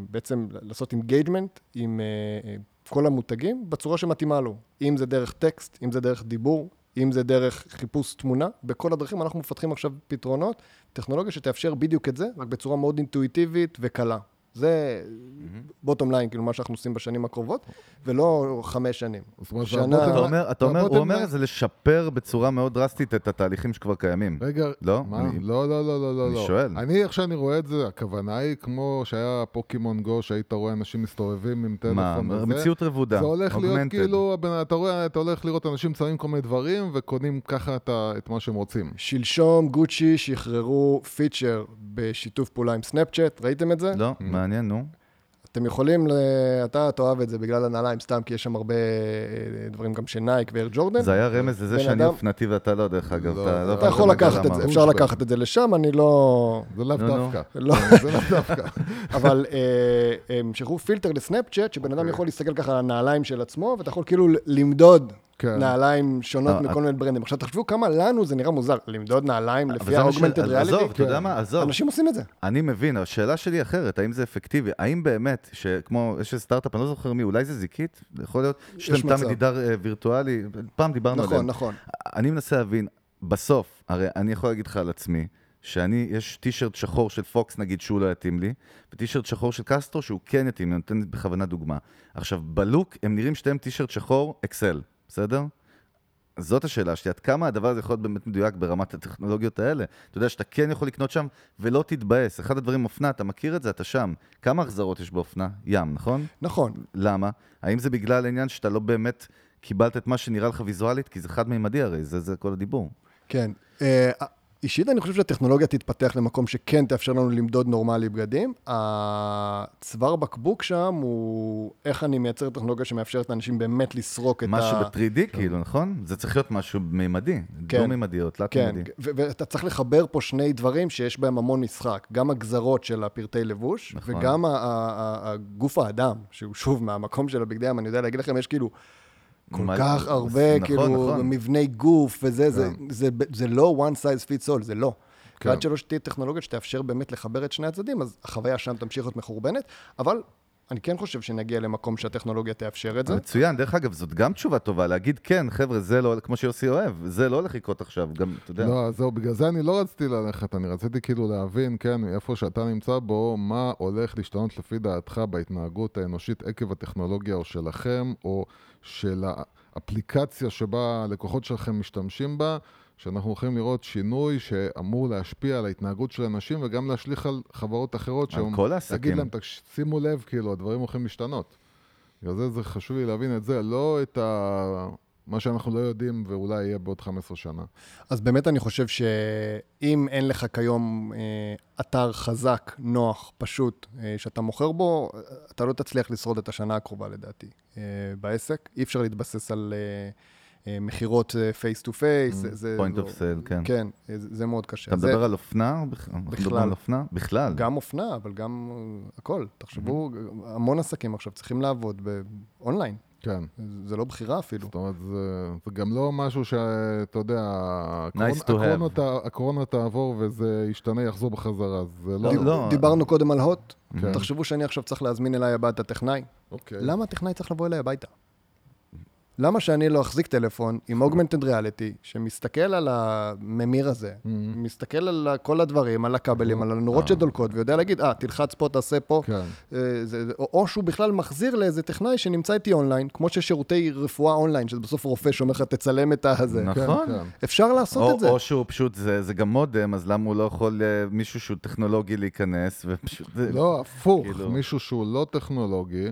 ובעצם לעשות engagement עם אה, אה, כל המותגים בצורה שמתאימה לו. אם זה דרך טקסט, אם זה דרך דיבור, אם זה דרך חיפוש תמונה, בכל הדרכים אנחנו מפתחים עכשיו פתרונות, טכנולוגיה שתאפשר בדיוק את זה, רק בצורה מאוד אינטואיטיבית וקלה. זה bottom line, כאילו מה שאנחנו עושים בשנים הקרובות, ולא חמש שנים. זאת אומרת, שנה- אתה אומר, אתה אומר, הוא אומר את זה לשפר בצורה מאוד דרסטית את התהליכים שכבר קיימים. רגע, לא? מה? אני- לא, לא, לא, לא, לא. אני לא. שואל. אני, איך שאני רואה את זה, הכוונה היא כמו שהיה פוקימון גו, שהיית רואה אנשים מסתובבים עם טלפון מה, וזה. מציאות רבודה. זה הולך להיות. כאילו, אתה רואה, אתה הולך לראות אנשים שמים כל מיני דברים וקונים ככה את ה- את מה שהם רוצים. שלשום גוצ'י שחררו feature בשיתוף פעולה עם סנאפצ'אט, ראיתם את זה? לא, מעניין, נו. אתם יכולים, ל... אתה תאהב את זה בגלל הנעליים סתם, כי יש שם הרבה אה, דברים גם של נייק ו Air Jordan. זה היה רמז לזה שאני אדם- אופנתי ואתה לא, דרך אגב. לא, אתה לא אתה אתה יכול לקחת את. זה, אפשר לקחת את זה לשם, אני לא... זה לאו. דווקא. לא. זה לאו דווקא. אבל אה, הם שחררו פילטר לסנאפצ'אט, שבן אדם אוקיי. יכול להסתכל ככה על הנעליים של עצמו, ואתה יכול כאילו למדוד כן. נעליים שונות לא, מכל מיני ברנדים. עכשיו תחשבו כמה לנו זה נראה מוזר, למדוד נעליים לפי ש- ה-augmented עזוב. אתה יודע מה, עזוב. אנשים עושים את זה. אני מבין, השאלה שלי אחרת, האם זה אפקטיבי? האם באמת, שכמו, יש איזה סטארט-אפ, אני לא זוכר מי, אולי זה זיקית? יכול להיות, יש להם מצב. מדידה אה, וירטואלי, פעם דיברנו עליהם. נכון, נכון. אני מנסה להבין, בסוף, הרי אני יכול להגיד לך על עצמי, שאני, יש טישרט שחור של פוקס נגיד שהוא לא יתאים לי, וטישרט שחור של קסטרו שהוא כן יתאים לי, אני נותן בכוונה דוגמה. עכשיו, בלוק הם נראים שתיהם טישרט שחור, אקסל, בסדר? זאת השאלה שלי, עד כמה הדבר הזה יכול להיות באמת מדויק ברמת הטכנולוגיות האלה? אתה יודע שאתה כן יכול לקנות שם ולא תתבאס. אחד הדברים, אופנה, אתה מכיר את זה, אתה שם. כמה החזרות יש באופנה? ים, נכון? נכון. למה? האם זה בגלל העניין שאתה לא באמת קיבלת את מה שנראה לך ויזואלית? כי זה חד-מימדי הרי, זה, זה כל הדיבור. כן. אישית אני חושב שהטכנולוגיה תתפתח למקום שכן תאפשר לנו למדוד נורמלי בגדים. הצוואר בקבוק שם הוא איך אני מייצר טכנולוגיה שמאפשרת לאנשים באמת לסרוק את משהו ה... ב-3D, כאילו, נכון? זה צריך להיות משהו מימדי. כן. דו-מימדי או כן, תלת-מימדי. ו- ואתה צריך לחבר פה שני דברים שיש בהם המון משחק. גם הגזרות של הפרטי לבוש, נכון. וגם הגוף האדם, שהוא שוב מהמקום של הבגדי ים, אני יודע להגיד לכם, יש כאילו... כל מלא- כך הרבה, נכון, כאילו, נכון. מבני גוף וזה, זה, כן. זה, זה לא one size fits all, זה לא. כן. ועד שלא שתהיה טכנולוגיה שתאפשר באמת לחבר את שני הצדדים, אז החוויה שם תמשיך להיות מחורבנת, אבל אני כן חושב שנגיע למקום שהטכנולוגיה תאפשר את זה. מצוין, דרך אגב, זאת גם תשובה טובה, להגיד כן, חבר'ה, זה לא, כמו שיוסי אוהב, זה לא הולך לקרות עכשיו, גם, אתה יודע. לא, זהו, בגלל זה אני לא רציתי ללכת, אני רציתי כאילו להבין, כן, איפה שאתה נמצא בו, מה הולך להשתנות לפי דעתך בהתנהגות האנושית עקב הטכנולוגיה או שלכם, או של האפליקציה שבה הלקוחות שלכם משתמשים בה, שאנחנו הולכים לראות שינוי שאמור להשפיע על ההתנהגות של אנשים וגם להשליך על חברות אחרות. על שאומ- כל להגיד העסקים. להם, "תקש- שימו לב, כאילו, הדברים הולכים להשתנות. בגלל זה זה חשוב לי להבין את זה, לא את ה... מה שאנחנו לא יודעים ואולי יהיה בעוד 15 שנה. אז באמת אני חושב שאם אין לך כיום אה, אתר חזק, נוח, פשוט, אה, שאתה מוכר בו, אתה לא תצליח לשרוד את השנה הקרובה לדעתי אה, בעסק. אי אפשר להתבסס על אה, מכירות face to face. point of sale, כן. כן, אה, זה, זה מאוד קשה. אתה זה, מדבר על אופנה? בכלל. על אופנה? בכלל. גם אופנה, אבל גם אה, הכל. תחשבו, המון עסקים עכשיו צריכים לעבוד באונליין. כן. זה לא בחירה אפילו. זאת אומרת, זה, זה גם לא משהו שאתה יודע, הקורונה, Nice. הקורונה, הקורונה תעבור וזה ישתנה, יחזור בחזרה. זה לא... דיב- לא. דיברנו קודם על הוט. כן. תחשבו שאני עכשיו צריך להזמין אליי הביתה טכנאי. אוקיי. למה הטכנאי צריך לבוא אליי הביתה? למה שאני לא אחזיק טלפון עם אוגמנטד ריאליטי, שמסתכל על הממיר הזה, Mhm. מסתכל על כל הדברים, על הכבלים, על הנורות אה. שדולקות, ויודע להגיד, אה, תלחץ פה, תעשה פה. כן. אה, זה- או או שהוא בכלל מחזיר לאיזה טכנאי שנמצא איתי אונליין, כמו ששירותי רפואה אונליין, שזה בסוף רופא שאומר לך, תצלם את הזה. נכון. כן, כן. אפשר לעשות את זה. או, או שהוא פשוט, זה, זה גם מודם, אז למה הוא לא יכול אה, מישהו שהוא טכנולוגי להיכנס, ופשוט... לא, הפוך, כאילו- מישהו שהוא לא טכנולוגי,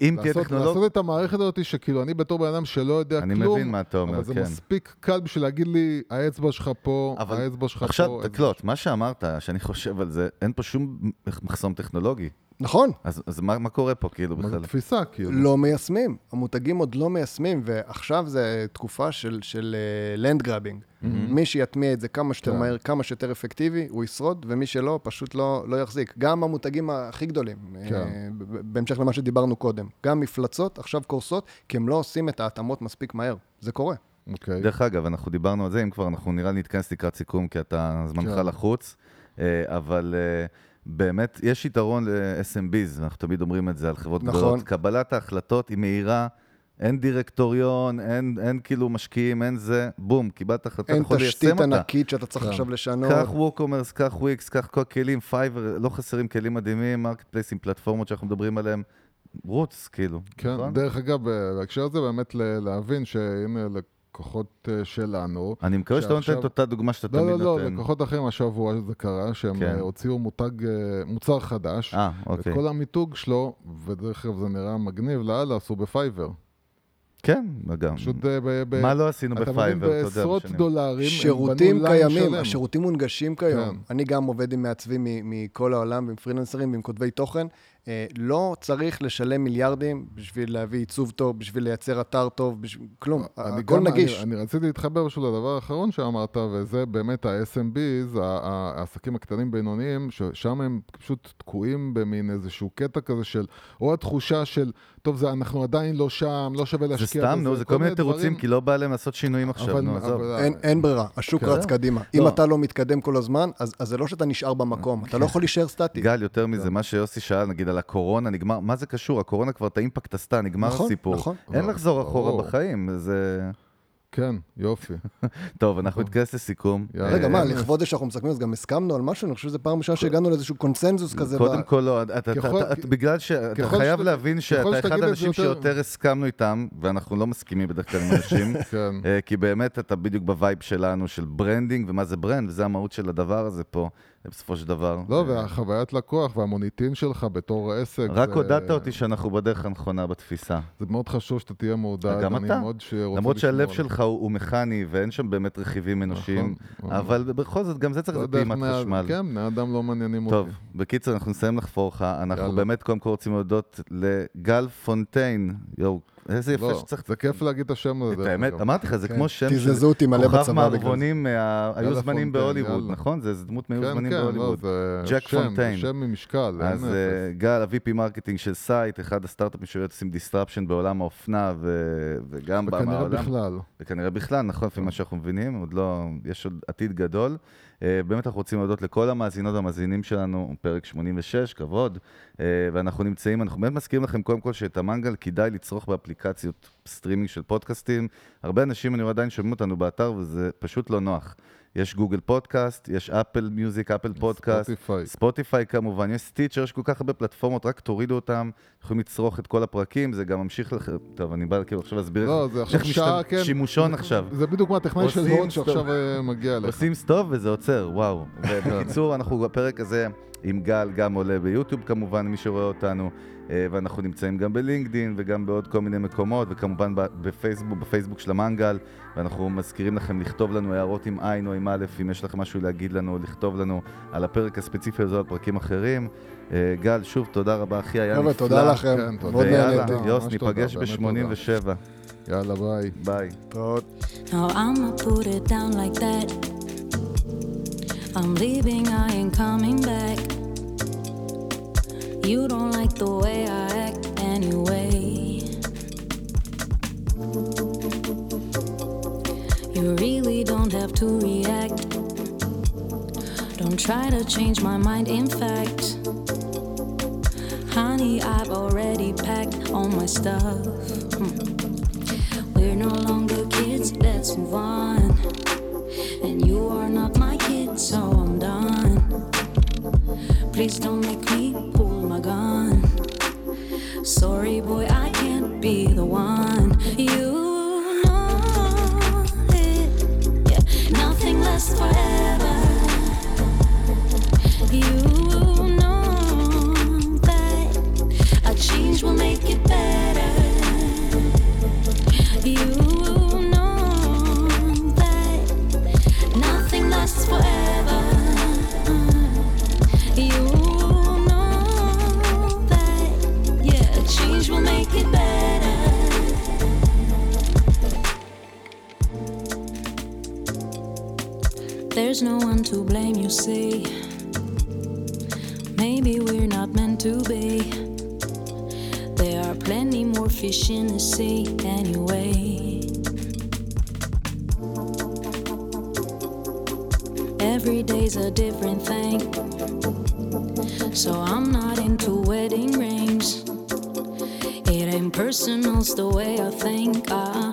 אם תהיה טכנולוגיה... לעשות את המערכת הזאת שכאילו אני בתור בן אדם שלא יודע אני כלום, מבין מה אתה אומר, אבל זה כן. מספיק קל בשביל להגיד לי, האצבע שלך פה, אבל האצבע שלך פה. עכשיו, תקלוט, מה שאמרת, שאני חושב על זה, אין פה שום מחסום טכנולוגי. נכון. אז, אז מה, מה קורה פה כאילו מה זה בכלל? תפיסה, כאילו. לא מיישמים. המותגים עוד לא מיישמים, ועכשיו זה תקופה של, של land grabbing. מי שיטמיע את זה כמה שיותר כן. מהר, כמה שיותר אפקטיבי, הוא ישרוד, ומי שלא, פשוט לא, לא יחזיק. גם המותגים הכי גדולים, כן. אה, ב- ב- בהמשך למה שדיברנו קודם. גם מפלצות עכשיו קורסות, כי הם לא עושים את ההתאמות מספיק מהר. זה קורה. אוקיי. דרך אגב, אנחנו דיברנו על זה, אם כבר, אנחנו נראה לי נתכנס לקראת סיכום, כי אתה, זמנך כן. לחוץ, אה, אבל אה, באמת, יש יתרון ל-SMBs, אנחנו תמיד אומרים את זה על חברות נכון. גדולות. קבלת ההחלטות היא מהירה, אין דירקטוריון, אין, אין כאילו משקיעים, אין זה, בום, קיבלת החלטה, אתה אין יכול תשתית ליישם אותה. ענקית שאתה צריך כן. עכשיו לשנות. קח WooCommerce, קח וויקס, קח כל הכלים, Fiverr, לא חסרים כלים מדהימים, marketplace ים, פלטפורמות שאנחנו מדברים עליהם, רוץ, כאילו, כן, נכון? דרך אגב, בהקשר הזה באמת להבין שהנה לקוחות אה, שלנו, אני מקווה שאתה נותן את אותה דוגמה שאתה לא, תמיד לא, לא, נותן. לקוחות אחרים השבוע זה קרה, שהם כן. אה, הוציאו מותג, אה, מוצר חדש, אה, אוקיי. כל המיתוג שלו, ודרך אגב זה נראה מגניב לאללה, עשו ב Fiverr. כן, גם. פשוט ב... ב- מה לא עשינו ב Fiverr, אתה יודע, בעשרות. דולרים, שירותים קיימים. השירותים מונגשים כיום. כן. אני גם עובד עם מעצבים מ- מכל העולם, עם פרילנסרים ועם כותבי תוכן. אה, לא צריך לשלם מיליארדים בשביל להביא עיצוב טוב, בשביל לייצר אתר טוב, בשביל... כלום, אני הכל נגיש. אני, אני רציתי להתחבר פשוט לדבר האחרון שאמרת, וזה באמת ה-SMBs, ה- ה- העסקים הקטנים-בינוניים, ששם הם פשוט תקועים במין איזשהו קטע כזה של, או התחושה של, טוב, זה, אנחנו עדיין לא שם, לא שווה זה להשקיע סתם, נו, זה כל מיני תירוצים, כי לא בא להם לעשות שינויים עכשיו, אבל- נו, עזוב. אבל- אין, אין ברירה, השוק כן. רץ קדימה. לא. אם אתה לא מתקדם כל הזמן, אז, אז זה לא שאתה נשאר במקום, אתה לא יכול להישאר סטטי. גל, יותר מזה, מה שיוסי שאל, נגיד, על הקורונה, נגמר, מה זה קשור? הקורונה כבר את האימפקט עשתה, נגמר נכון, הסיפור. נכון. אין לחזור אחורה. בחיים, זה... כן, יופי. טוב, אנחנו נתכנס לסיכום. רגע, מה, לכבוד זה שאנחנו מסכמים, אז גם הסכמנו על משהו? אני חושב שזו פעם ראשונה שהגענו לאיזשהו קונסנזוס כזה. קודם כל לא, בגלל שאתה חייב להבין שאתה אחד האנשים יותר- שיותר הסכמנו איתם, ואנחנו לא מסכימים בדרך כלל עם אנשים, כן. אה, כי באמת אתה בדיוק ב vibe שלנו של branding, ומה זה brand, וזה המהות של הדבר הזה פה, בסופו של דבר. לא, והחוויית לקוח והמוניטין שלך בתור עסק, רק זה- הודעת אותי שאנחנו בדרך הנכונה בתפיסה. זה מאוד חשוב שאתה תהיה מעודד. גם אני אתה. למרות שהלב שלך הוא הוא מכני, ואין שם באמת רכיבים אנושיים, נכון. אבל בכל זאת, גם זה צריך לא פעימת חשמל. כן, בני אדם לא מעניינים טוב, אותי. בקיצור, אנחנו נסיים לחפור לך. אנחנו. באמת קודם כל רוצים להודות לגל פונטיין. יואו, איזה יפה לא, שצריך... זה כיף להגיד את השם הזה. את האמת. אמרתי לך, זה כן, כמו שם של תזזו אותי מלא כוכב בצבא בגלל זה. מערבונים, מה- היו זמנים בהוליווד. נכון? זה דמות מהיו כן, זמנים כן, לא, בהוליווד. ג'ק פונטיין. שם ממשקל, אז אה. גל, ה- VP marketing של SYTE, אחד הסטארט-אפים שעושים disruption בעולם האופנה וגם וכנראה בעולם. בכלל. וכנראה בכלל, נכון, לפי מה שאנחנו מבינים, עוד לא, יש עוד עתיד גדול. אה, באמת אנחנו רוצים להודות לכל המאזינות והמאזינים שלנו, פרק 86, כבוד. אה, ואנחנו נמצאים, אנחנו באמת מזכירים לכם קודם כל שאת המנגל כדאי לצרוך באפליקציות סטרימינג של פודקאסטים. הרבה אנשים, אני רואה עדיין שומעים אותנו באתר, וזה פשוט לא נוח. יש Google Podcast, יש Apple Music, Apple Podcast, Spotify. Spotify כמובן, יש Stitcher, יש כל כך הרבה פלטפורמות, רק תורידו אותם, יכולים לצרוך את כל הפרקים, זה גם ממשיך לכם, טוב, אני בא כאילו עכשיו להסביר לא, זה עכשיו שעה, משתמש- כן. שימושון עכשיו. זה בדיוק מה הטכנאי של הוט. שעכשיו אה, מגיע אליך. עושים stop וזה עוצר, וואו. ובקיצור, אנחנו בפרק הזה עם גל גם עולה ביוטיוב כמובן, מי שרואה אותנו, ואנחנו נמצאים גם ב LinkedIn וגם בעוד כל מיני מקומות, וכמובן בפייסבוק, בפייסבוק של המנגל, ואנחנו מזכירים לכם לכתוב לנו הערות עם עין או עם א', אם יש לכם משהו להגיד לנו, לכתוב לנו על הפרק הספציפי הזה או על פרקים אחרים. אה, גל, שוב, תודה רבה, אחי, היה נפלא. תודה לכם. כן, תודה. מאוד נהניתי. יוס, תודה, ניפגש באמת ב-87. יאללה, ביי. ביי. that. I'm leaving, I ain't coming back. You don't like the way I act anyway. You really don't have to react. Don't try to change my mind, in fact. Honey, I've already packed all my stuff. Hmm. We're no longer kids, let's move on. And you are not my kid, so I'm done. Please don't make me fish in the sea anyway. Every day's a different thing. So I'm not into wedding rings. It ain't personal's the way I think. Uh-huh.